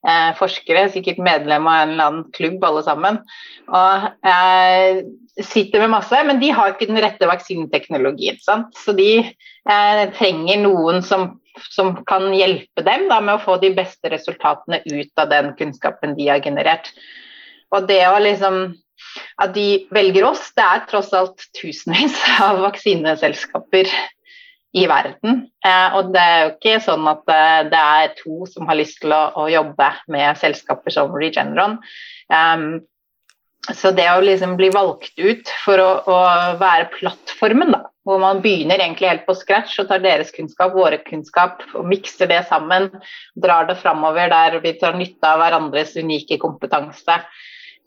eh, forskere, sikkert medlem av en eller annen klubb alle sammen. Og eh, sitter med masse, men de har ikke den rette vaksineteknologien. Sant? Så de eh, trenger noen som, som, kan hjelpe dem da, med å få de beste resultatene ut av den kunnskapen de har generert. Og det å liksom At de velger oss, det er tross alt tusenvis av vaksineselskaper i verden. Eh, og det er jo ikke sånn at eh, det er to som har lyst til å, å jobbe med selskaper som Regeneron. Um, så det å liksom bli valgt ut for å, å, være plattformen, da, hvor man begynner egentlig helt på scratch og tar deres kunnskap, våre kunnskap, og mikser det sammen, drar det framover der vi tar nytte av hverandres unike kompetanse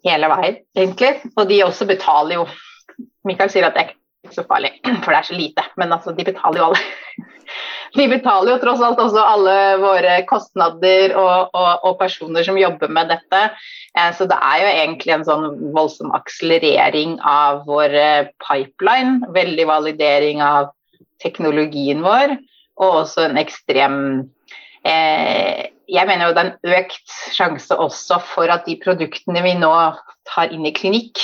hele veien, egentlig. Og de også betaler jo Mikael sier at det er ikke så farlig, for det er så lite, men altså, de betaler jo alle. De betaler jo tross alt også alle våre kostnader og, og, og personer som jobber med dette. Eh, så det er jo egentlig en sånn voldsom akselerering av vår eh, pipeline. Veldig validering av teknologien vår, og også en ekstrem eh, Jeg mener jo det er en økt sjanse også for at de produktene vi nå tar inn i klinikk,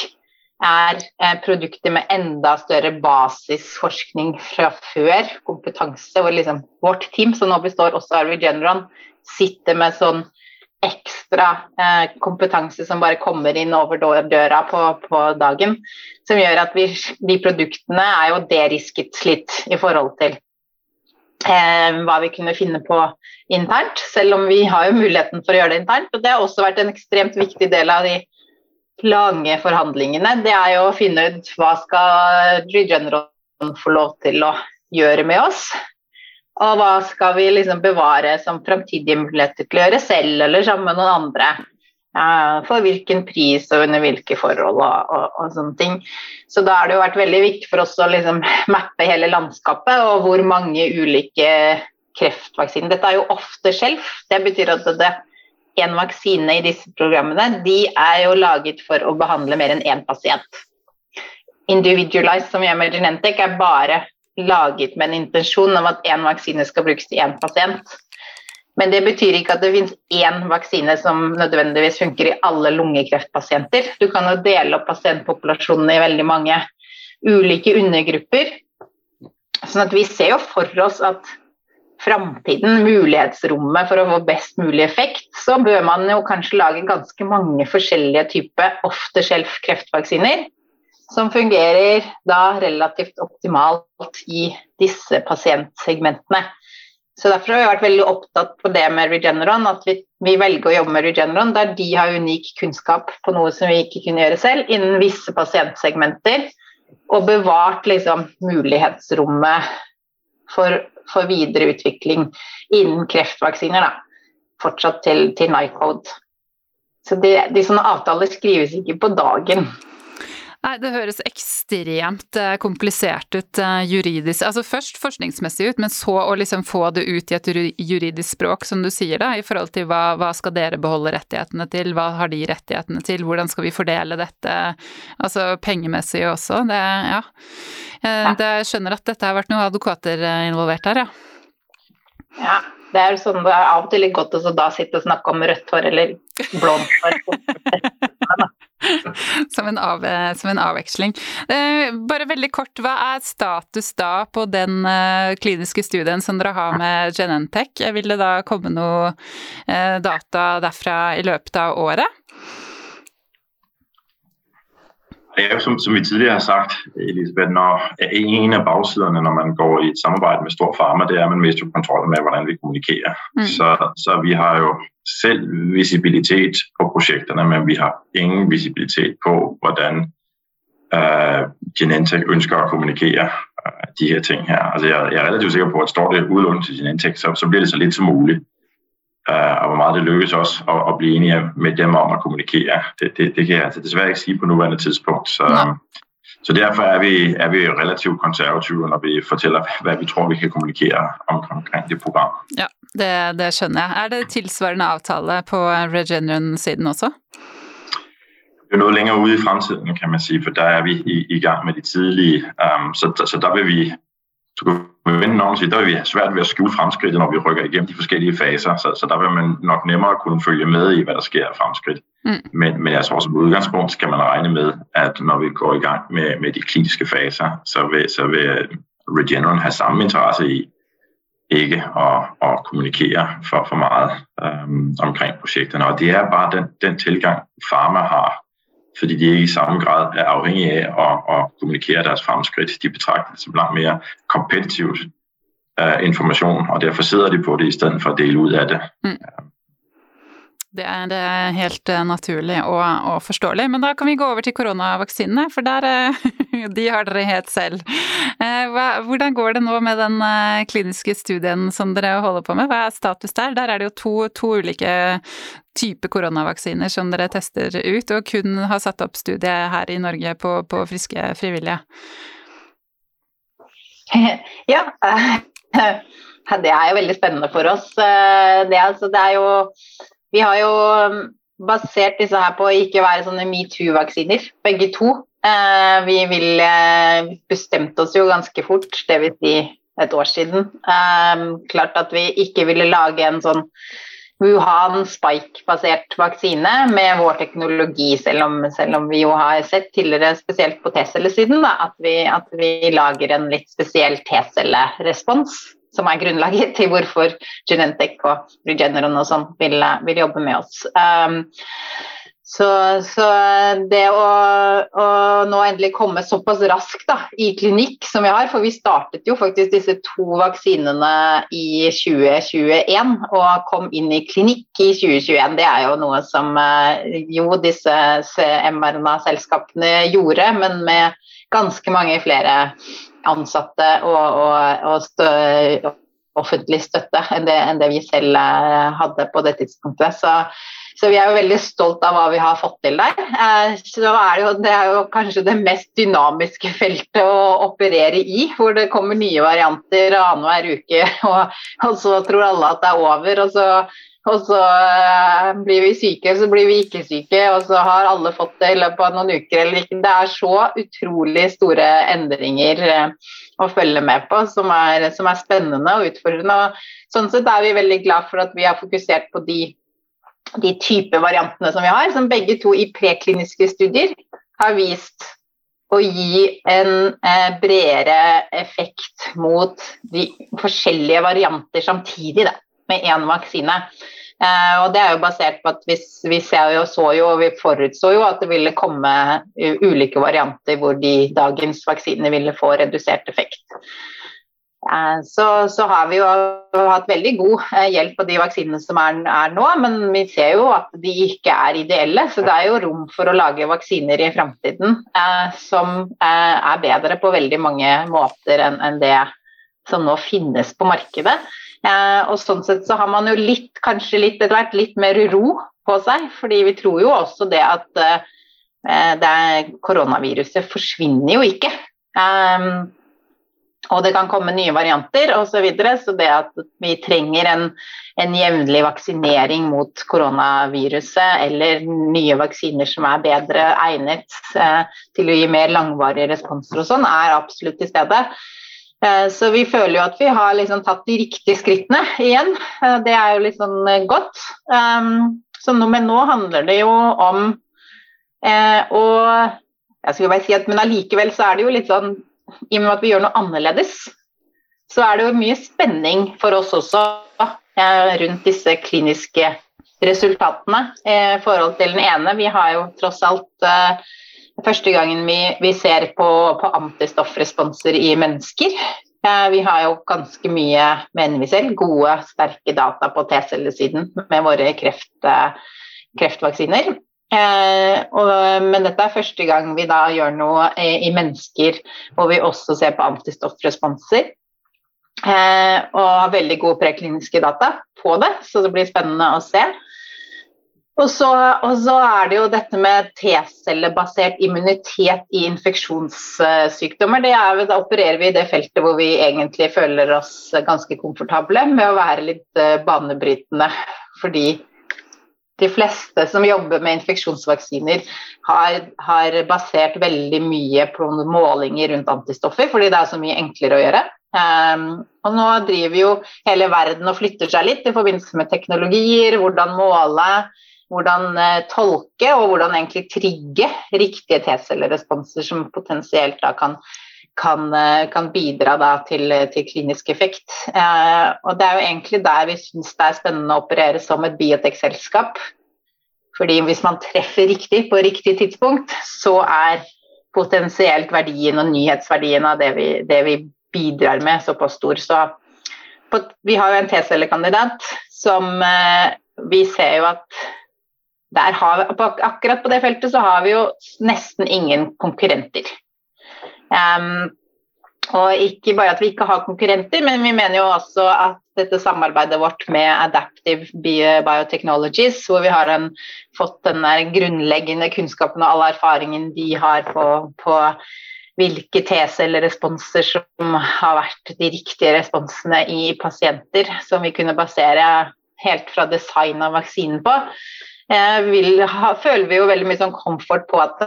er eh, produkter med enda større basisforskning fra før, kompetanse. og liksom Vårt team, som nå består også av Regeneron, sitter med sånn ekstra eh, kompetanse som bare kommer inn over døra på, på dagen. Som gjør at vi, de produktene er jo derisket litt i forhold til eh, hva vi kunne finne på internt. Selv om vi har jo muligheten for å gjøre det internt. Og det har også vært en ekstremt viktig del av de lange forhandlingene. Det er jo å finne ut hva skal Regeneron få lov til å gjøre med oss. Og hva skal vi liksom bevare som framtidige muligheter til å gjøre selv eller sammen med noen andre. For hvilken pris og under hvilke forhold og, og, og, sånne ting. Så da har det jo vært veldig viktig for oss å liksom mappe hele landskapet og hvor mange ulike kreftvaksiner Dette er jo ofte skjelv. Det betyr at det, en vaksine i disse programmene de er jo laget for å behandle mer enn én pasient. Individualized, som gjør med Genentech, er bare laget med en intensjon om at én vaksine skal brukes til én pasient. Men det betyr ikke at det finnes én vaksine som nødvendigvis funker i alle lungekreftpasienter. Du kan jo dele opp pasientpopulasjonen i veldig mange ulike undergrupper. Sånn at vi ser jo for oss at framtiden, mulighetsrommet for å få best mulig effekt, så bør man jo kanskje lage ganske mange forskjellige typer off the shelf kreftvaksiner som fungerer da relativt optimalt i disse pasientsegmentene. Så Derfor har vi vært veldig opptatt på det med Regeneron, at vi, vi, velger å jobbe med Regeneron der de har unik kunnskap på noe som vi ikke kunne gjøre selv, innen visse pasientsegmenter, og bevart liksom, mulighetsrommet for, for videre utvikling innen kreftvaksiner. Da. Fortsatt til, til Nycode. Så de, de sånne avtaler skrives ikke på dagen. Nei, det høres ekstremt eh, komplisert ut eh, juridisk. Altså først forskningsmessig ut, men så å liksom få det ut i et juridisk språk, som du sier da, i forhold til hva, hva skal dere beholde rettighetene til, hva har de rettighetene til, hvordan skal vi fordele dette, altså pengemessig også. Det, ja. Eh, jeg skjønner at dette har vært noen advokater involvert her, ja. Ja, det er sånn det er av og til litt godt å da sitte og snakke om rødt hår eller blondt hår. som, en av, som, en avveksling. Eh, bare veldig kort, hva er status da på den eh, kliniske studien som dere har med Genentech? Vil det da komme noe eh, data derfra i løpet av året? Det er jo som, som vi tidligere har sagt, Elisabeth, når en av bagsiderne når man går i et samarbeid med stor farma, det er at man mister kontrollen med hvordan vi kommunikerer. Mm. Så, så, vi har jo selv visibilitet på prosjektene, men vi har ingen visibilitet på hvordan øh, Genentech ønsker å kommunikere øh, de her ting her. Altså, jeg, jeg, er relativt sikker på at står det utlånt til Genentech, så, så blir det så litt som mulig. Uh, og hvor meget det lykkes også å, at bli enige med dem om å kommunikere. Det, det, det kan jeg altså desværre ikke si på nuværende tidspunkt. Så, så derfor er vi, er vi relativt konservative når vi forteller hva vi tror vi kan kommunikere om, omkring det programmet. Ja, det, det, skjønner jeg. Er det tilsvarende avtale på Regeneron-siden også? Det er noe lenger ude i fremtiden, kan man sige, for der er vi i, i gang med de tidlige. Um, så, så der vil vi så sige, der vil vi have svært ved at skjule fremskridt, når vi rykker igennem de forskellige faser. Så, så der vil man nok nemmere kunne følge med i, hvad der sker af fremskridt. Mm. Men, men jeg tror som udgangspunkt skal man regne med, at når vi går i gang med, med de kliniske faser, så vil, så vil Regeneron have samme interesse i ikke at, at kommunikere for, for meget øhm, omkring projekterne. Og det er bare den, den tilgang, Pharma har fordi de ikke i samme grad er afhængige af at, at kommunikere deres fremskridt. De betragter det som langt mere kompetitivt uh, information, og derfor sidder de på det i stedet for at dele ud af det. Mm. Det er, helt eh, naturlig og, og, forståelig. Men da kan vi gå over til koronavaksinene, for der, eh, de har dere helt selv. Hvordan går det nå med den kliniske studien som dere holder på med? Hva er status der? Der er det jo to, to ulike typer koronavaksiner som dere tester ut, og kun har satt opp studie her i Norge på, på friske frivillige? Ja, det er jo veldig spennende for oss. Det, altså, det er jo Vi har jo basert disse her på å ikke være sånne metoo-vaksiner, begge to. Vi vil bestemte oss jo ganske fort, dvs. Si et år siden. Klart at vi ikke ville lage en sånn Wuhan Spike-basert vaksine med vår teknologi, selv om, selv om, vi jo har sett tidligere, spesielt på T-cellesiden, at, at, vi lager en litt spesiell T-cellerespons, som er grunnlaget til hvorfor Genentech og Regeneron og sånn vil, vil, jobbe med oss. Um, så, så, det å, å, nå endelig komme såpass raskt da, i klinikk som vi har, for vi startet jo faktisk disse to vaksinene i 2021 og kom inn i klinikk i 2021, det er jo noe som eh, jo disse mRNA-selskapene gjorde, men med ganske mange flere ansatte og, og, og stø, offentlig støtte enn det, enn det vi selv eh, hadde på det tidspunktet. Så så vi er jo veldig stolt av hva vi har fått til der. Eh, så er det, jo, det er jo kanskje det mest dynamiske feltet å operere i, hvor det kommer nye varianter annenhver uke, og, og, så tror alle at det er over. og så og så uh, blir vi syke, så blir vi ikke syke, og så har alle fått det i løpet av noen uker eller ikke. Det er så utrolig store endringer uh, å følge med på, som er, som er, spennende og utfordrende. Og sånn sett er vi veldig glad for at vi har fokusert på de de type variantene som vi har, som begge to i prekliniske studier har vist å gi en eh, bredere effekt mot de forskjellige varianter samtidig, da, med én vaksine. Eh, og Det er jo basert på at vi, vi jo, jo vi forutså jo at det ville komme ulike varianter hvor de dagens vaksiner ville få redusert effekt. Eh, så, så, har vi jo hatt veldig god eh, hjelp på de vaksinene som er, er, nå, men vi ser jo at de ikke er ideelle. Så det er jo rom for å lage vaksiner i framtiden eh, som eh, er bedre på veldig mange måter enn en det som nå finnes på markedet. Eh, og sånn sett så har man jo litt, kanskje litt etter hvert litt mer ro på seg, fordi vi tror jo også det at eh, det koronaviruset forsvinner jo ikke. Um, og det kan komme nye varianter osv. Så, videre, så det at vi trenger en, en jevnlig vaksinering mot koronaviruset eller nye vaksiner som er bedre egnet eh, til å gi mer langvarige responser og sånn, er absolutt til stede. Eh, så vi føler jo at vi har liksom tatt de riktige skrittene igjen. Eh, det er jo litt sånn eh, godt. Um, så nå, men nå handler det jo om å jeg skulle bare si at, Men allikevel så er det jo litt sånn i og med at vi gjør noe annerledes, så er det jo mye spenning for oss også rundt disse kliniske resultatene. I forhold til den ene, vi har jo tross alt første gangen vi, vi ser på, på, antistoffresponser i mennesker. Vi har jo ganske mye, mener vi selv, gode, sterke data på T-cellesiden med våre kreft, kreftvaksiner. Eh, og, men dette er første gang vi da gjør noe i, i mennesker hvor vi også ser på antistoffresponser. Eh, og har veldig gode prekliniske data på det, så det blir spennende å se. Og så, og så, er det jo dette med T-cellebasert immunitet i infeksjonssykdommer. Det er, da opererer vi i det feltet hvor vi egentlig føler oss ganske komfortable med å være litt eh, banebrytende. Fordi de fleste som jobber med infeksjonsvaksiner, har, har basert veldig mye på målinger rundt antistoffer, fordi det er så mye enklere å gjøre. Um, og nå driver jo hele verden og flytter seg litt i forbindelse med teknologier, hvordan måle hvordan eh, tolke og hvordan egentlig trigge riktige T-celleresponser som potensielt da kan, kan, eh, kan bidra da til, til, klinisk effekt. Eh, og Det er jo egentlig der vi syns det er spennende å operere som et biotech-selskap. Fordi hvis man treffer riktig på riktig tidspunkt, så er potensielt verdien og nyhetsverdien av det vi, det vi bidrar med, såpass stor. Så på, vi har jo en T-cellekandidat som eh, vi ser jo at har, akkurat på det feltet så har vi jo nesten ingen konkurrenter. Um, og ikke bare at vi ikke har konkurrenter, men vi mener jo også at dette samarbeidet vårt med Adaptive Biotechnologies, hvor vi har en, fått den grunnleggende kunnskapen og all erfaringen de har på, på hvilke T-celleresponser som har vært de riktige responsene i pasienter, som vi kunne basere helt fra design av vaksinen på, ha, føler vi jo veldig mye sånn komfort på at,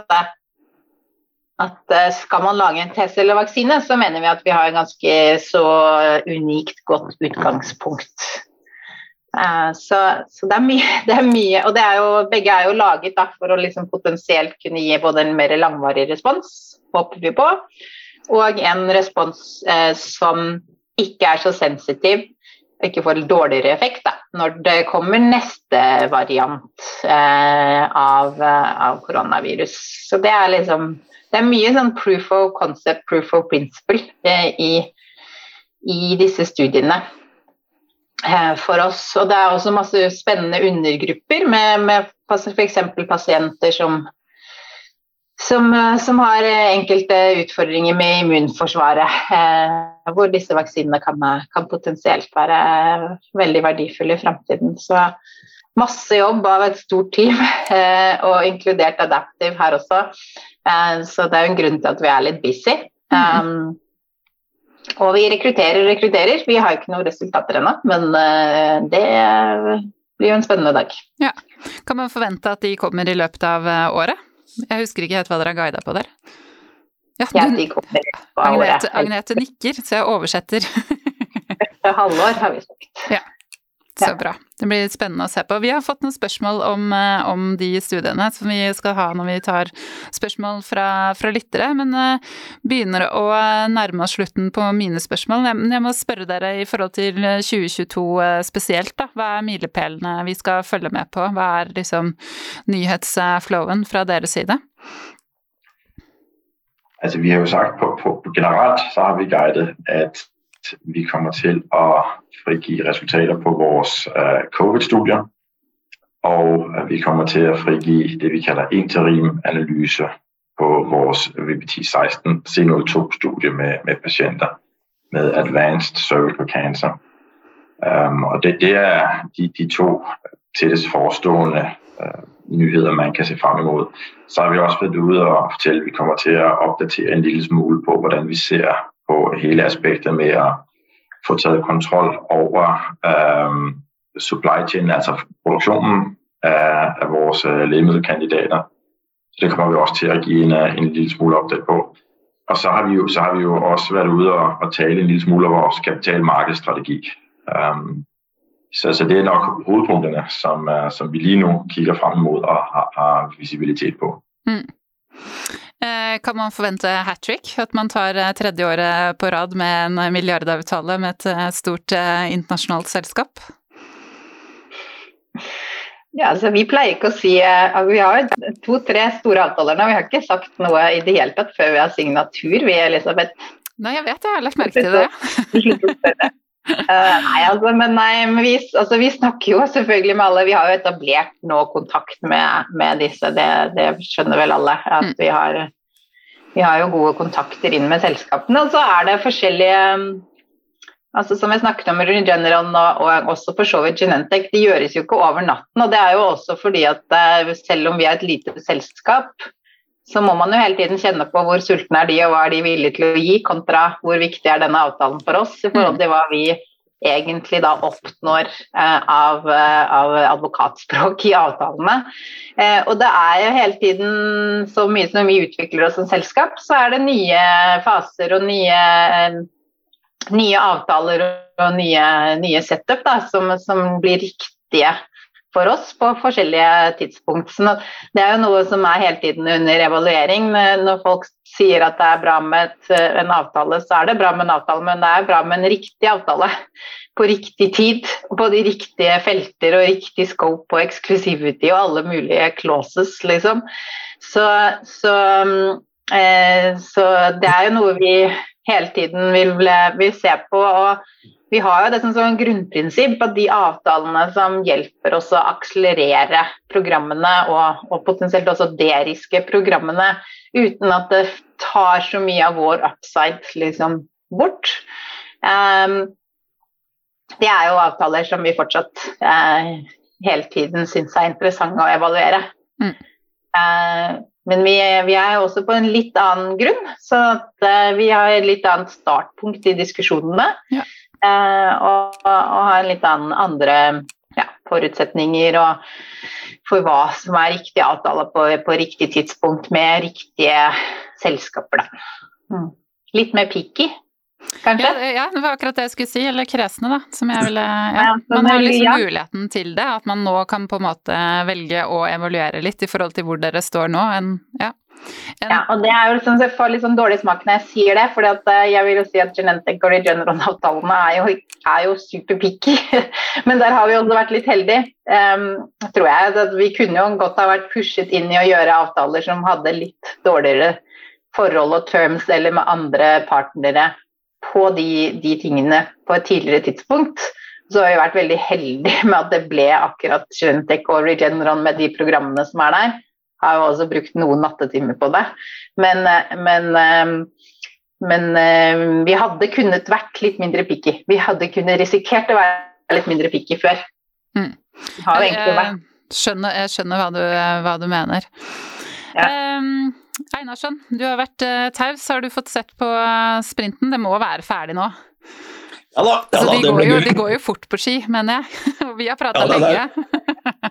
at eh, skal man lage en T-cellevaksine, så mener vi at vi har en ganske så unikt godt utgangspunkt. Uh, så, så det, er mye, det, er mye, og er jo, begge er jo laget da, for å liksom potensielt kunne gi både en mer langvarig respons, håper vi på, og en respons eh, som ikke er så sensitiv ikke får dårligere effekt da, når det kommer neste variant eh, av, eh, av, koronavirus. Så det er liksom Det er mye sånn proof of concept, proof of principle eh, i, i, disse studiene eh, for oss. Og det er også masse spennende undergrupper med, med f.eks. pasienter som som, eh, som, har eh, enkelte utfordringer med immunforsvaret. Eh, hvor disse vaksinene kan, kan, potensielt være veldig verdifulle i framtiden. Så masse jobb av et stort team, eh, og inkludert Adaptive her også. Eh, så det er jo en grunn til at vi er litt busy. Um, og vi rekrutterer og rekrutterer. Vi har ikke noen resultater ennå, men eh, det blir jo en spennende dag. Ja. Kan man forvente at de kommer i løpet av året? Jeg husker ikke helt hva dere har guida på der. Ja, du, Agnete, Agnete nikker, så jeg oversetter. Halvår, har vi sagt. Ja. Så bra. Det blir spennende å se på. Vi har fått noen spørsmål om, eh, om de studiene som vi skal ha når vi tar spørsmål fra, fra lyttere, men uh, begynner å nærme oss slutten på mine spørsmål. Jeg, jeg må spørre dere i forhold til 2022 uh, spesielt, da. Hva er milepælene vi skal følge med på? Hva er liksom nyhetsflowen fra deres side? Altså, vi har jo sagt på, på, på generelt så har vi guidet at vi kommer til å frigive resultater på vores uh, covid-studier. Og vi kommer til å frigive det vi kaller interim-analyse på vores VBT16 C02-studie med, med, patienter med advanced cervical cancer. Um, og det, det, er de, de to tettest forestående uh, nyheter man kan se frem imot. Så har vi også vært ute og fortalt, at vi kommer til å oppdatere en lille smule på hvordan vi ser på hele aspektet med at få taget kontroll over øh, supply chain, altså produktionen af, af vores øh, lægemiddelkandidater. Så det kommer vi også til at give en, øh, en lille smule opdatering på. Og så har vi jo, så har vi jo også været ude og, og tale en lille smule om vores kapitalmarkedsstrategi. Um, så, så det er nok hovedpunkterne, som, uh, som vi lige nu kigger frem imod og har, har visibilitet på. Mm. Eh, kan man forvente hat trick? At man tar eh, tredje året på rad med en milliardavtale med et eh, stort internasjonalt selskap? Ja, altså Vi pleier ikke å si altså Vi har to-tre store avtaler nå. Vi har ikke sagt noe i det hele tatt før vi har signatur, vi, Elisabeth. Nei, jeg vet det. Jeg har lagt merke til det. Uh, nei, altså, men nei, vi, altså, vi, snakker jo selvfølgelig med alle. Vi har jo etablert nå kontakt med, med disse, det, det, skjønner vel alle. At mm. vi har, vi har jo gode kontakter inn med selskapene. Og så er det forskjellige Altså Som jeg snakket om Regeneron og, og også for så vidt Genentech, de gjøres jo ikke over natten. og Det er jo også fordi at eh, selv om vi er et lite selskap, så må man jo hele tiden kjenne på hvor sultne er de, og hva er de villige til å gi, kontra hvor viktig er denne avtalen for oss i forhold til hva vi egentlig da oppnår eh, av, eh, av, advokatspråk i avtalene. Eh, og det er jo hele tiden så mye som vi utvikler oss som selskap, så er det nye faser og nye, eh, nye avtaler og nye, nye setup da, som, som, blir riktige for oss på forskjellige tidspunkt. Så det er jo noe som er hele tiden under evaluering. Når folk sier at det er bra med et, en avtale, så er det bra med en avtale, men det er bra med en riktig avtale på riktig tid, på de riktige felter og riktig scope og exclusivity og alle mulige clauses, liksom. Så, så, eh, så det er jo noe vi hele tiden vil, vil se på. og vi har jo det som en grunnprinsipp at de avtalene som hjelper oss å akselerere programmene, og, og potensielt også deriske programmene, uten at det tar så mye av vår upside liksom, bort. Um, det er jo avtaler som vi fortsatt uh, hele tiden syns er interessante å evaluere. Mm. Uh, men vi, vi, er også på en litt annen grunn, så at, uh, vi har et litt annet startpunkt i diskusjonene. Ja. Eh, og, og, ha en litt andre ja, forutsetninger og for hva som er riktig avtale på, på riktig tidspunkt med riktige selskaper. Mm. Litt mer picky, kanskje? Ja, ja, det var akkurat det jeg skulle si. Eller kresne, da. Som jeg ville ja. Man har liksom muligheten til det. At man nå kan på en måte velge å evaluere litt i forhold til hvor dere står nå. En, ja. Ja, og det er jo liksom, jeg får litt sånn dårlig smak når jeg sier det, for eh, jeg vil jo si at Genentech og Regeneron-avtalene er jo, er jo superpicky. Men der har vi også vært litt heldige, um, tror jeg. At vi kunne jo godt ha vært pushet inn i å gjøre avtaler som hadde litt dårligere forhold og terms eller med andre partnere på de, de tingene på et tidligere tidspunkt. Så har vi vært veldig heldige med at det ble akkurat Genentech og Regeneron med de programmene som er der har jo også brukt noen nattetimer på det. Men, eh, men, eh, men eh, vi hadde kunnet vært litt mindre picky. Vi hadde kunnet risikert å være litt mindre picky før. Mm. Har jo egentlig vært. Skjønner, jeg skjønner hva du, hva du mener. Ja. Um, Einarsson, du har vært taus. Har du fått sett på sprinten? Det må være ferdig nå? Ja da. Ja, da de, går jo, de, går jo, fort på ski, mener jeg. Og vi har prata ja, lenge.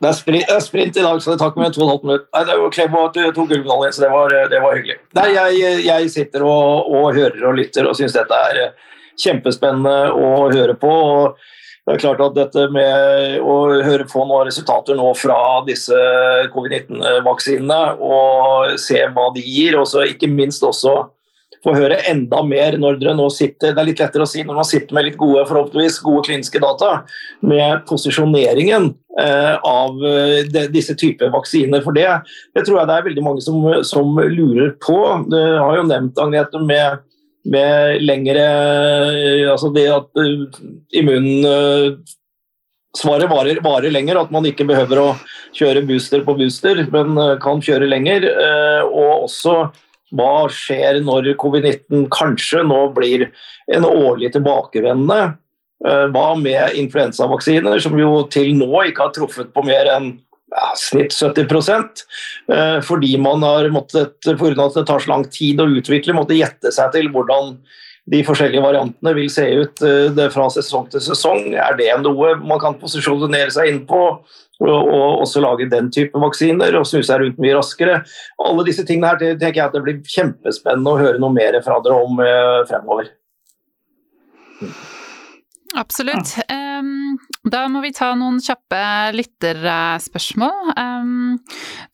Det er, sprint, det er, sprint, i dag, så det tar ikke mer enn 2 12 minutter. Nei, det var Klem at du tok gullmedalje, så det var, det var, hyggelig. Nei, jeg, jeg sitter og, og, hører og lytter og syns dette er eh, kjempespennende å høre på. og det er klart at dette med å høre på noen resultater nå fra disse covid-19-vaksinene og se hva de gir, og så ikke minst også få høre enda mer når dere nå sitter Det er litt lettere å si når man sitter med litt gode, forhåpentligvis gode kliniske data, med posisjoneringen eh, av eh, disse typer vaksiner. For det, det tror jeg det er veldig mange som, som lurer på. Du har jo nevnt, Agnete, med med lengre Altså det at immunsvaret varer, varer, lenger, at man ikke behøver å kjøre booster på booster, men kan kjøre lenger. Og også hva skjer når covid-19 kanskje nå blir en årlig tilbakevendende? Eh, hva med influensavaksiner, som jo til nå ikke har truffet på mer enn ja, snitt 70 eh, fordi man har måttet, pga. at det tar så lang tid å utvikle, måtte gjette seg til hvordan de forskjellige variantene vil se ut eh, fra sesong til sesong. Er det noe man kan posisjonere seg inn på? og også lage den type vaksiner og snu seg rundt mye raskere. Alle disse tingene her tenker jeg at det blir kjempespennende å høre noe mer fra dere om eh, fremover. Absolutt. Um, da må vi ta noen kjappe lytterspørsmål. Um,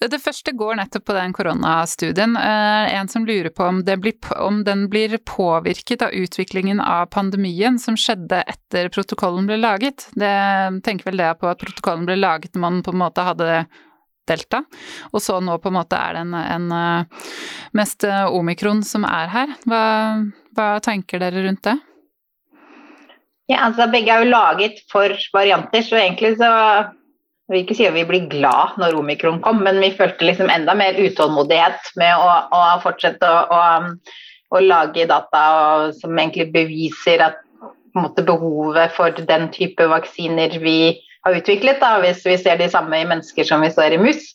det første går nettopp på den koronastudien. Uh, en som lurer på om, blir, om, den blir påvirket av utviklingen av pandemien som skjedde etter protokollen ble laget. Det tenker vel det på at protokollen ble laget når man på en måte hadde delta, og så nå på en måte er det en, en uh, mest omikron som er her. Hva, hva tenker dere rundt det? Ja, altså Begge er jo laget for varianter, så egentlig så jeg vil ikke si at vi blir glad når omikron kom, men vi følte liksom enda mer utålmodighet med å, å fortsette å, å, å, lage data som egentlig beviser at måte behovet for den type vaksiner vi har utviklet, da, hvis vi ser de samme i mennesker som vi ser i mus.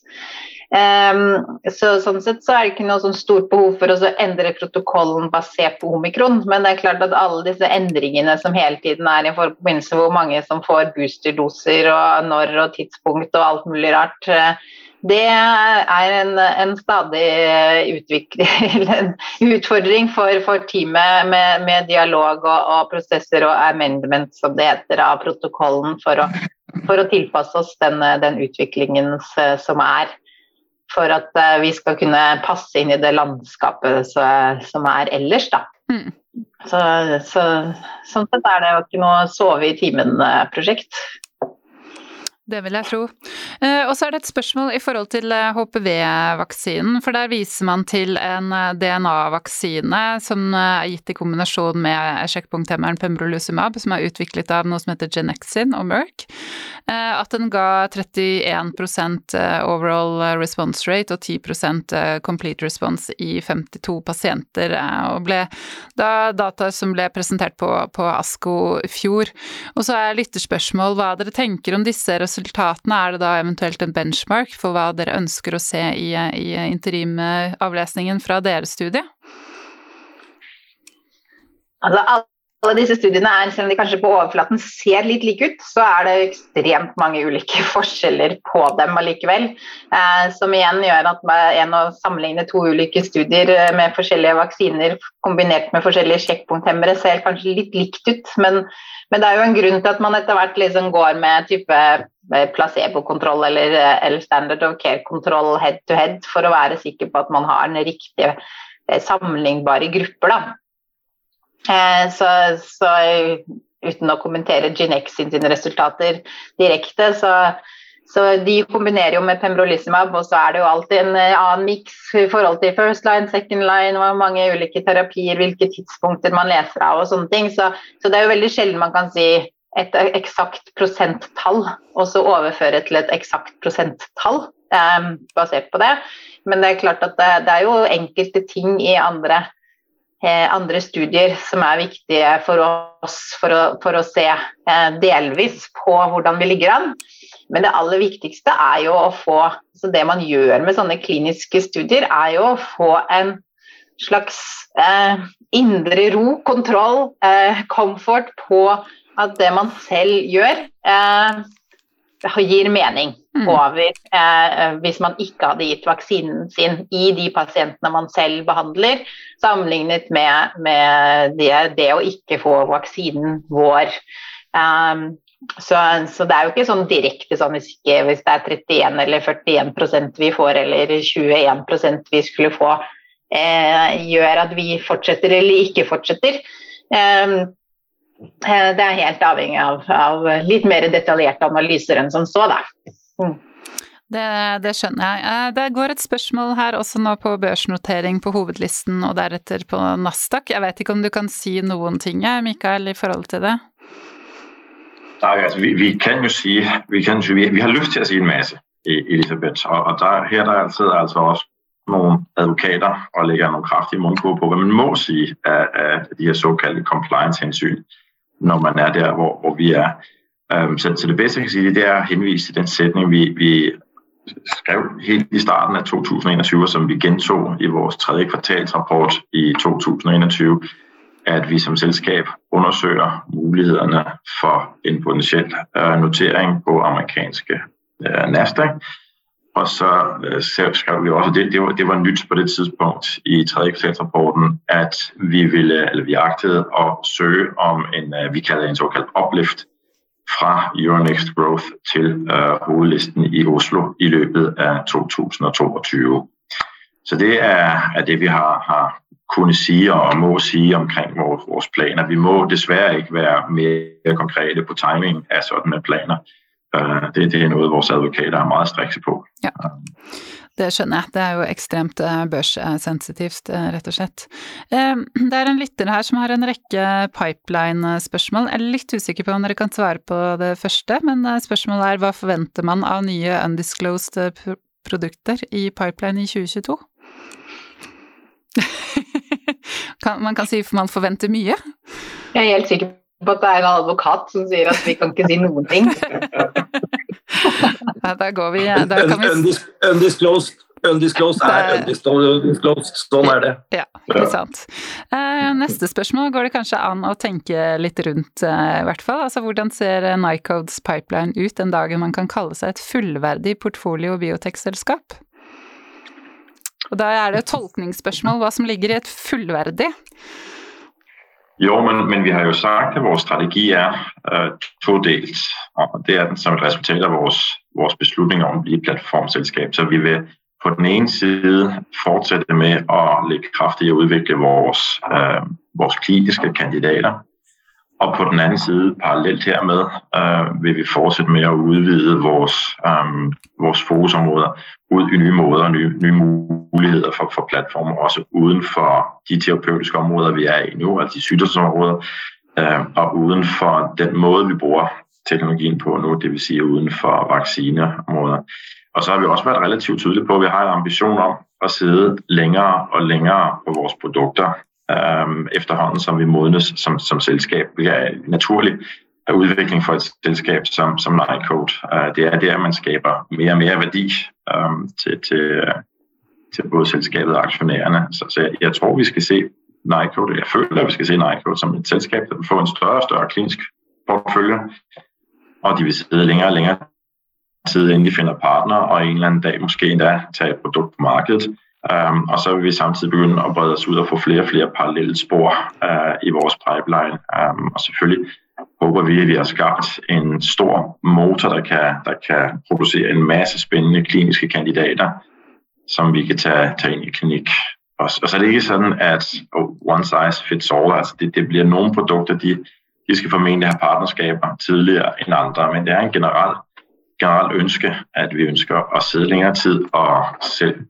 Um, så Sånn sett så er det ikke noe sånn stort behov for å endre protokollen basert på omikron, men det er klart at alle disse endringene som hele tiden er i forbindelse hvor mange som får boosterdoser og når og tidspunkt og alt mulig rart, uh, det er en, en stadig utfordring for, for teamet med, med dialog og, og, prosesser og amendment, som det heter, av protokollen for å, for å tilpasse oss den, den, utviklingen som er. For at eh, vi skal kunne passe inn i det landskapet som er ellers, da. Mm. Så, så, sånn sett er det jo ikke noe sove i timen-prosjekt. Det vil jeg tro. Eh, og så er det et spørsmål i forhold til HPV-vaksinen. Eh, For der viser man til en eh, DNA-vaksine som er gitt i kombinasjon med sjekkpunkthemmeren pembrolizumab, som er utviklet av noe som heter Genexin og Merck. At den ga 31% overall response rate og 10% complete response i 52 pasienter. Og ble da data som ble presentert på, på ASKO i fjor. Og så er lytterspørsmål hva dere tenker om disse resultatene resultatene, er det da eventuelt en benchmark for hva dere ønsker å se i, i interimavlesningen fra deres studie? Altså, alle disse studiene er, selv om de kanskje på overflaten ser litt like ut, så er det ekstremt mange ulike forskjeller på dem allikevel. Eh, som igjen gjør at en å sammenligne to ulike studier eh, med forskjellige vaksiner kombinert med forskjellige sjekkpunkthemmere ser kanskje litt likt ut, men, men, det er jo en grunn til at man etter hvert liksom går med type eh, placebokontroll eller, eh, eller standard of care-kontroll head to head for å være sikker på at man har den riktige sammenlignbare grupper. da. Eh, så, så, uten å kommentere Ginex sine resultater direkte, så, så, de kombinerer jo med pembrolizumab, og så er det jo alltid en eh, annen miks i forhold til first line, second line, og mange ulike terapier, hvilke tidspunkter man leser av og sånne ting. Så, så det er jo veldig sjelden man kan si et eksakt prosenttall, og så overføre til et eksakt prosenttall eh, basert på det. Men det er klart at det, det er jo enkelte ting i andre Eh, andre studier som er viktige for oss for å, for å se eh, delvis på hvordan vi ligger an. Men det aller viktigste er jo å få så Det man gjør med sånne kliniske studier, er jo å få en slags eh, indre ro, kontroll, eh, comfort på at det man selv gjør, eh, gir mening mm. over eh, hvis man ikke hadde gitt vaksinen sin i de pasientene man selv behandler, sammenlignet med, med det, det, å ikke få vaksinen vår. Um, så, så, det er jo ikke sånn direkte sånn hvis, ikke, hvis det er 31 eller 41% vi får, eller 21% vi skulle få, eh, gjør at vi fortsetter eller ikke fortsetter. Um, det er helt avhengig av, av, litt mer detaljerte analyser enn som så, da. Mm. Det, det, skjønner jeg. Eh, det går et spørsmål her også nå på børsnotering på hovedlisten og deretter på Nasdaq. Jeg vet ikke om du kan si noen ting, Mikael, i forhold til det? Nei, altså, vi, vi, kan jo si vi, kan, vi, vi, har lyst til å si en masse, Elisabeth. Og, og der, her der sidder altså også noen advokater og legger noen kraftige munnkurver på hva man må si av, av de her såkalte compliance-hensyn når man er der, hvor, hvor vi er. Um, så, så, det bedste jeg kan sige, det er at henvise til den sætning, vi, vi skrev helt i starten af 2021, som vi gentog i vores tredje kvartalsrapport i 2021, at vi som selskab undersøger mulighederne for en potentiel uh, notering på amerikanske uh, Nasdaq. Og så uh, skrev vi også, det, det, var, det var nyt på det tidspunkt i tredje kvartalsrapporten, at vi ville, eller vi agtede at søge om en, uh, vi kalder en såkaldt uplift fra Euronext Growth til uh, hovedlisten i Oslo i løbet af 2022. Så det er, er det, vi har, har kunnet sige og må sige omkring vores, vores planer. Vi må desværre ikke være mere konkrete på timing af sådanne planer. Eh, det, det, er noe våre advokater er meget strikse på. Ja. Det skjønner jeg. Det er jo ekstremt eh, børssensitivt, rett og slett. Det er en lytter her som har en rekke pipeline-spørsmål. Jeg er litt usikker på om dere kan svare på det første, men spørsmålet er hva forventer man av nye undisclosed produkter i pipeline i 2022? man kan si man forventer mye? Jeg er helt sikker på at det er en advokat som sier at vi kan ikke si noen ting. ja, da går vi, da kan vi... Undisclosed. Undisclosed er undisclosed. Sånn er det. Ja, ikke sant. Eh, neste spørsmål går det kanskje an å tenke litt rundt, eh, i hvert fall. Altså, hvordan ser Nycodes pipeline ut den dagen man kan kalle seg et fullverdig portfolio- og biotekselskap? Og da er det tolkningsspørsmål hva som ligger i et fullverdig. Jo, men, men, vi har jo sagt at vores strategi er uh, todelt. Og det er den som et resultat av vores, vores beslutning om å bli plattformselskap. Så vi vil på den ene side fortsette med å legge kraft i å utvikle vores, uh, vores kliniske kandidater. Og på den anden side, parallelt hermed, øh, vil vi fortsætte med at udvide vores, øh, vores fokusområder ud i nye måder og nye, nye muligheder for, for platformer, også uden for de terapeutiske områder, vi er i nu, altså de sygdomsområder, øh, og uden for den måde, vi bruger teknologien på nu, det vil sige uden for vaccineområder. Og så har vi også været relativt tydelige på, at vi har en ambition om at sidde længere og længere på vores produkter, um, efterhånden som vi modnes som, som selskab. Det er naturlig udvikling for et selskab som, som Nightcode. Uh, det er der, man skaber mere og mere værdi til, til, til både selskabet og aktionærerne. Så, så jeg, jeg tror, vi skal se Nightcode, jeg føler, vi skal se Nightcode som et selskab, der vil få en større og større klinisk portefølje, og de vil sidde længere og længere tid, inden de finder partner, og en eller anden dag måske endda tage et produkt på markedet, Um, og så vil vi samtidig begynde å brede oss ut og få flere og flere parallelle spor uh, i vores pipeline. Um, og selvfølgelig håper vi at vi har skapt en stor motor der kan, der kan produsere en masse spennende kliniske kandidater som vi kan ta, ta inn i klinikk. Og, og, så er det ikke sånn at oh, one size fits all. Altså det, det, blir noen produkter de, de skal formentlig ha partnerskaper tidligere enn andre, men det er en generell generelt ønske, at vi ønsker å sidde lengre tid og selv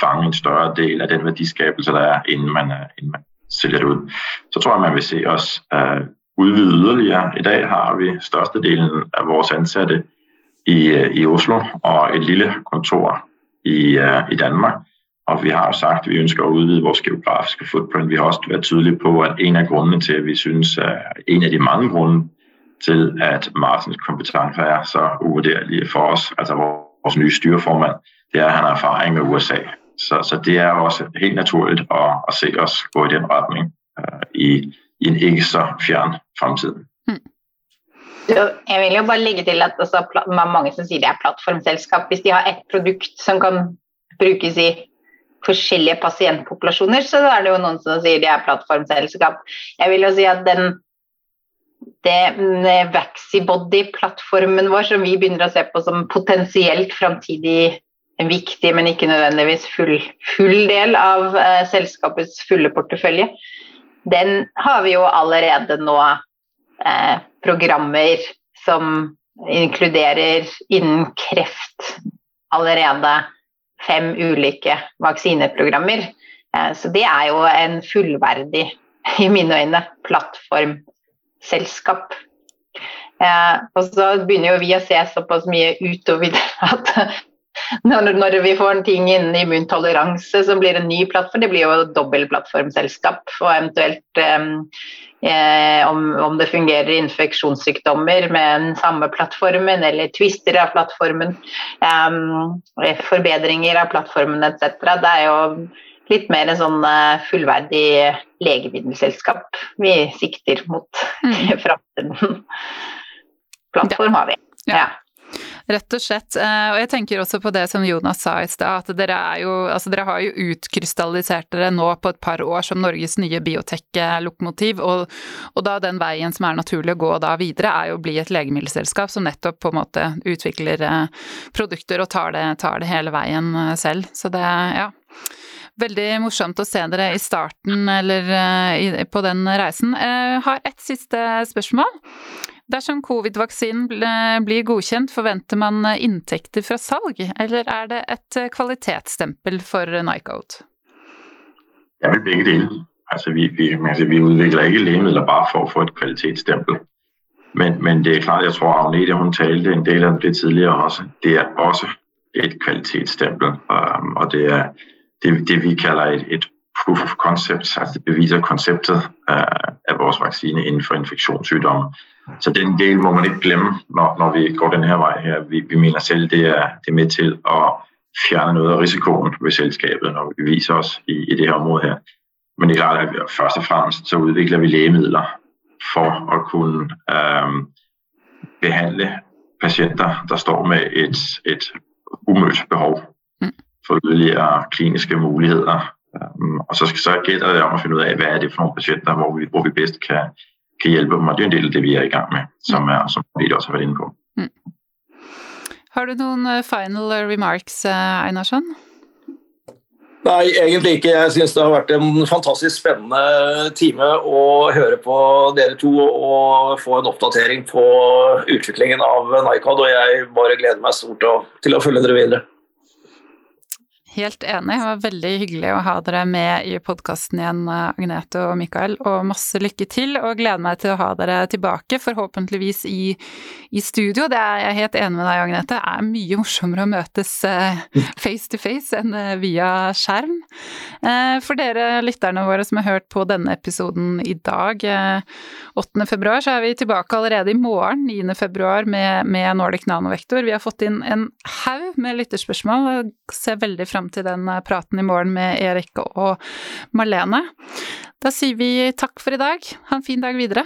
fange en større del av den verdiskapelse der er, innen man, inden man sælger det ut. Så tror jeg, man vil se oss uh, utvide yderligere. I dag har vi størstedelen av vores ansatte i, uh, i Oslo og et lille kontor i, uh, i Danmark. Og vi har jo sagt, at vi ønsker å utvide vores geografiske footprint. Vi har også vært tydelige på, at en av grunnene til, at vi synes, en av de mange grunde til at Martins kompetencer er så uvurderlige for oss. Altså vores nye styreformand, det er at han har erfaring med USA. Så, så det er også helt naturligt å, å se oss gå i den retning uh, i, i, en ikke så fjern fremtid. Mm. Jeg vil jo bare legge til at altså, mange som sier det er plattformselskap. Hvis de har ett produkt som kan brukes i forskjellige pasientpopulasjoner, så er det jo noen som sier de er plattformselskap. Jeg vil jo si at den det Vaxibody-plattformen vår som vi begynner å se på som potensielt framtidig viktig, men ikke nødvendigvis full, full del av eh, selskapets fulle portefølje, den har vi jo allerede nå eh, programmer som inkluderer innen kreft allerede fem ulike vaksineprogrammer. Eh, så det er jo en fullverdig, i mine øyne, plattform selskap. Eh, og så begynner jo vi å se såpass mye utover at når, når, vi får en ting innen immuntoleranse, så blir det en ny plattform. Det blir jo dobbeltplattformselskap. Og eventuelt eh, om, om, det fungerer infeksjonssykdommer med den samme plattformen, eller twister av plattformen, eh, forbedringer av plattformen etc. Det er jo litt mer en sånn eh, fullverdig legemiddelselskap vi sikter mot mm. framtiden. Plattform har vi. Ja. Rett og slett. Eh, og jeg tenker også på det som Jonas sa i stad, at dere, jo, altså dere har jo utkrystallisert dere nå på et par år som Norges nye biotek-lokomotiv, og, og, da den veien som er naturlig å gå da videre, er jo å bli et legemiddelselskap som nettopp på en måte utvikler eh, produkter og tar det, tar det hele veien selv. Så det, ja. Veldig morsomt å se dere i starten eller uh, på den reisen. Jeg uh, har et siste spørsmål. Dersom covid-vaksinen blir godkjent, forventer man inntekter fra salg, eller er det et kvalitetsstempel for Nycode? Jeg vil begge deler. Altså, vi, vi, altså, vi udvikler ikke legemidler bare for å få et kvalitetsstempel. Men, men det er klart, jeg tror Agnete hun talte en del om det tidligere også. Det er også et kvalitetsstempel. Og det er det, det vi kaller et, et proof of concept, altså det beviser konseptet uh, at vores vaccine inden for infektionssygdomme. Så den del må man ikke glemme, når, når vi går den her vej her. Vi, vi mener selv, det er, det er med til at fjerne noget af risikoen ved selskabet, når vi viser os i, i det her område her. Men det er klart, at først og fremmest så udvikler vi lægemidler for at kunne øhm, behandle patienter, der står med et, et umødt behov yderligere kliniske muligheder. Um, og så, så gælder det om at finde ud af, hvad er det for nogle patienter, hvor vi, hvor vi bedst kan, kan hjælpe dem. Og det er en del af det, vi er i gang med, som, er, som vi også har været inde på. Mm. Har du noen øh, final remarks, øh, Einarsson? Nei, egentlig ikke. Jeg syns det har vært en fantastisk spennende time å høre på dere to og få en oppdatering på utviklingen av Nycod. Og jeg bare gleder meg stort til å følge dere videre. Helt enig. Det var veldig hyggelig å ha dere med i podkasten igjen, Agnete og Mikael. Og masse lykke til, og gleder meg til å ha dere tilbake, forhåpentligvis i, i studio. Det er jeg helt enig med deg, Agnete. Det er mye morsommere å møtes eh, face to face enn eh, via skjerm. Eh, for dere lytterne våre som har hørt på denne episoden i dag, 8. februar, så er vi tilbake allerede i morgen, 9. februar, med, med Nordic Nanovektor. Vi har fått inn en haug med lytterspørsmål. Jeg ser veldig fram til den eh, praten i morgen med Erik og Marlene. Da sier vi takk for i dag. Ha en fin dag videre.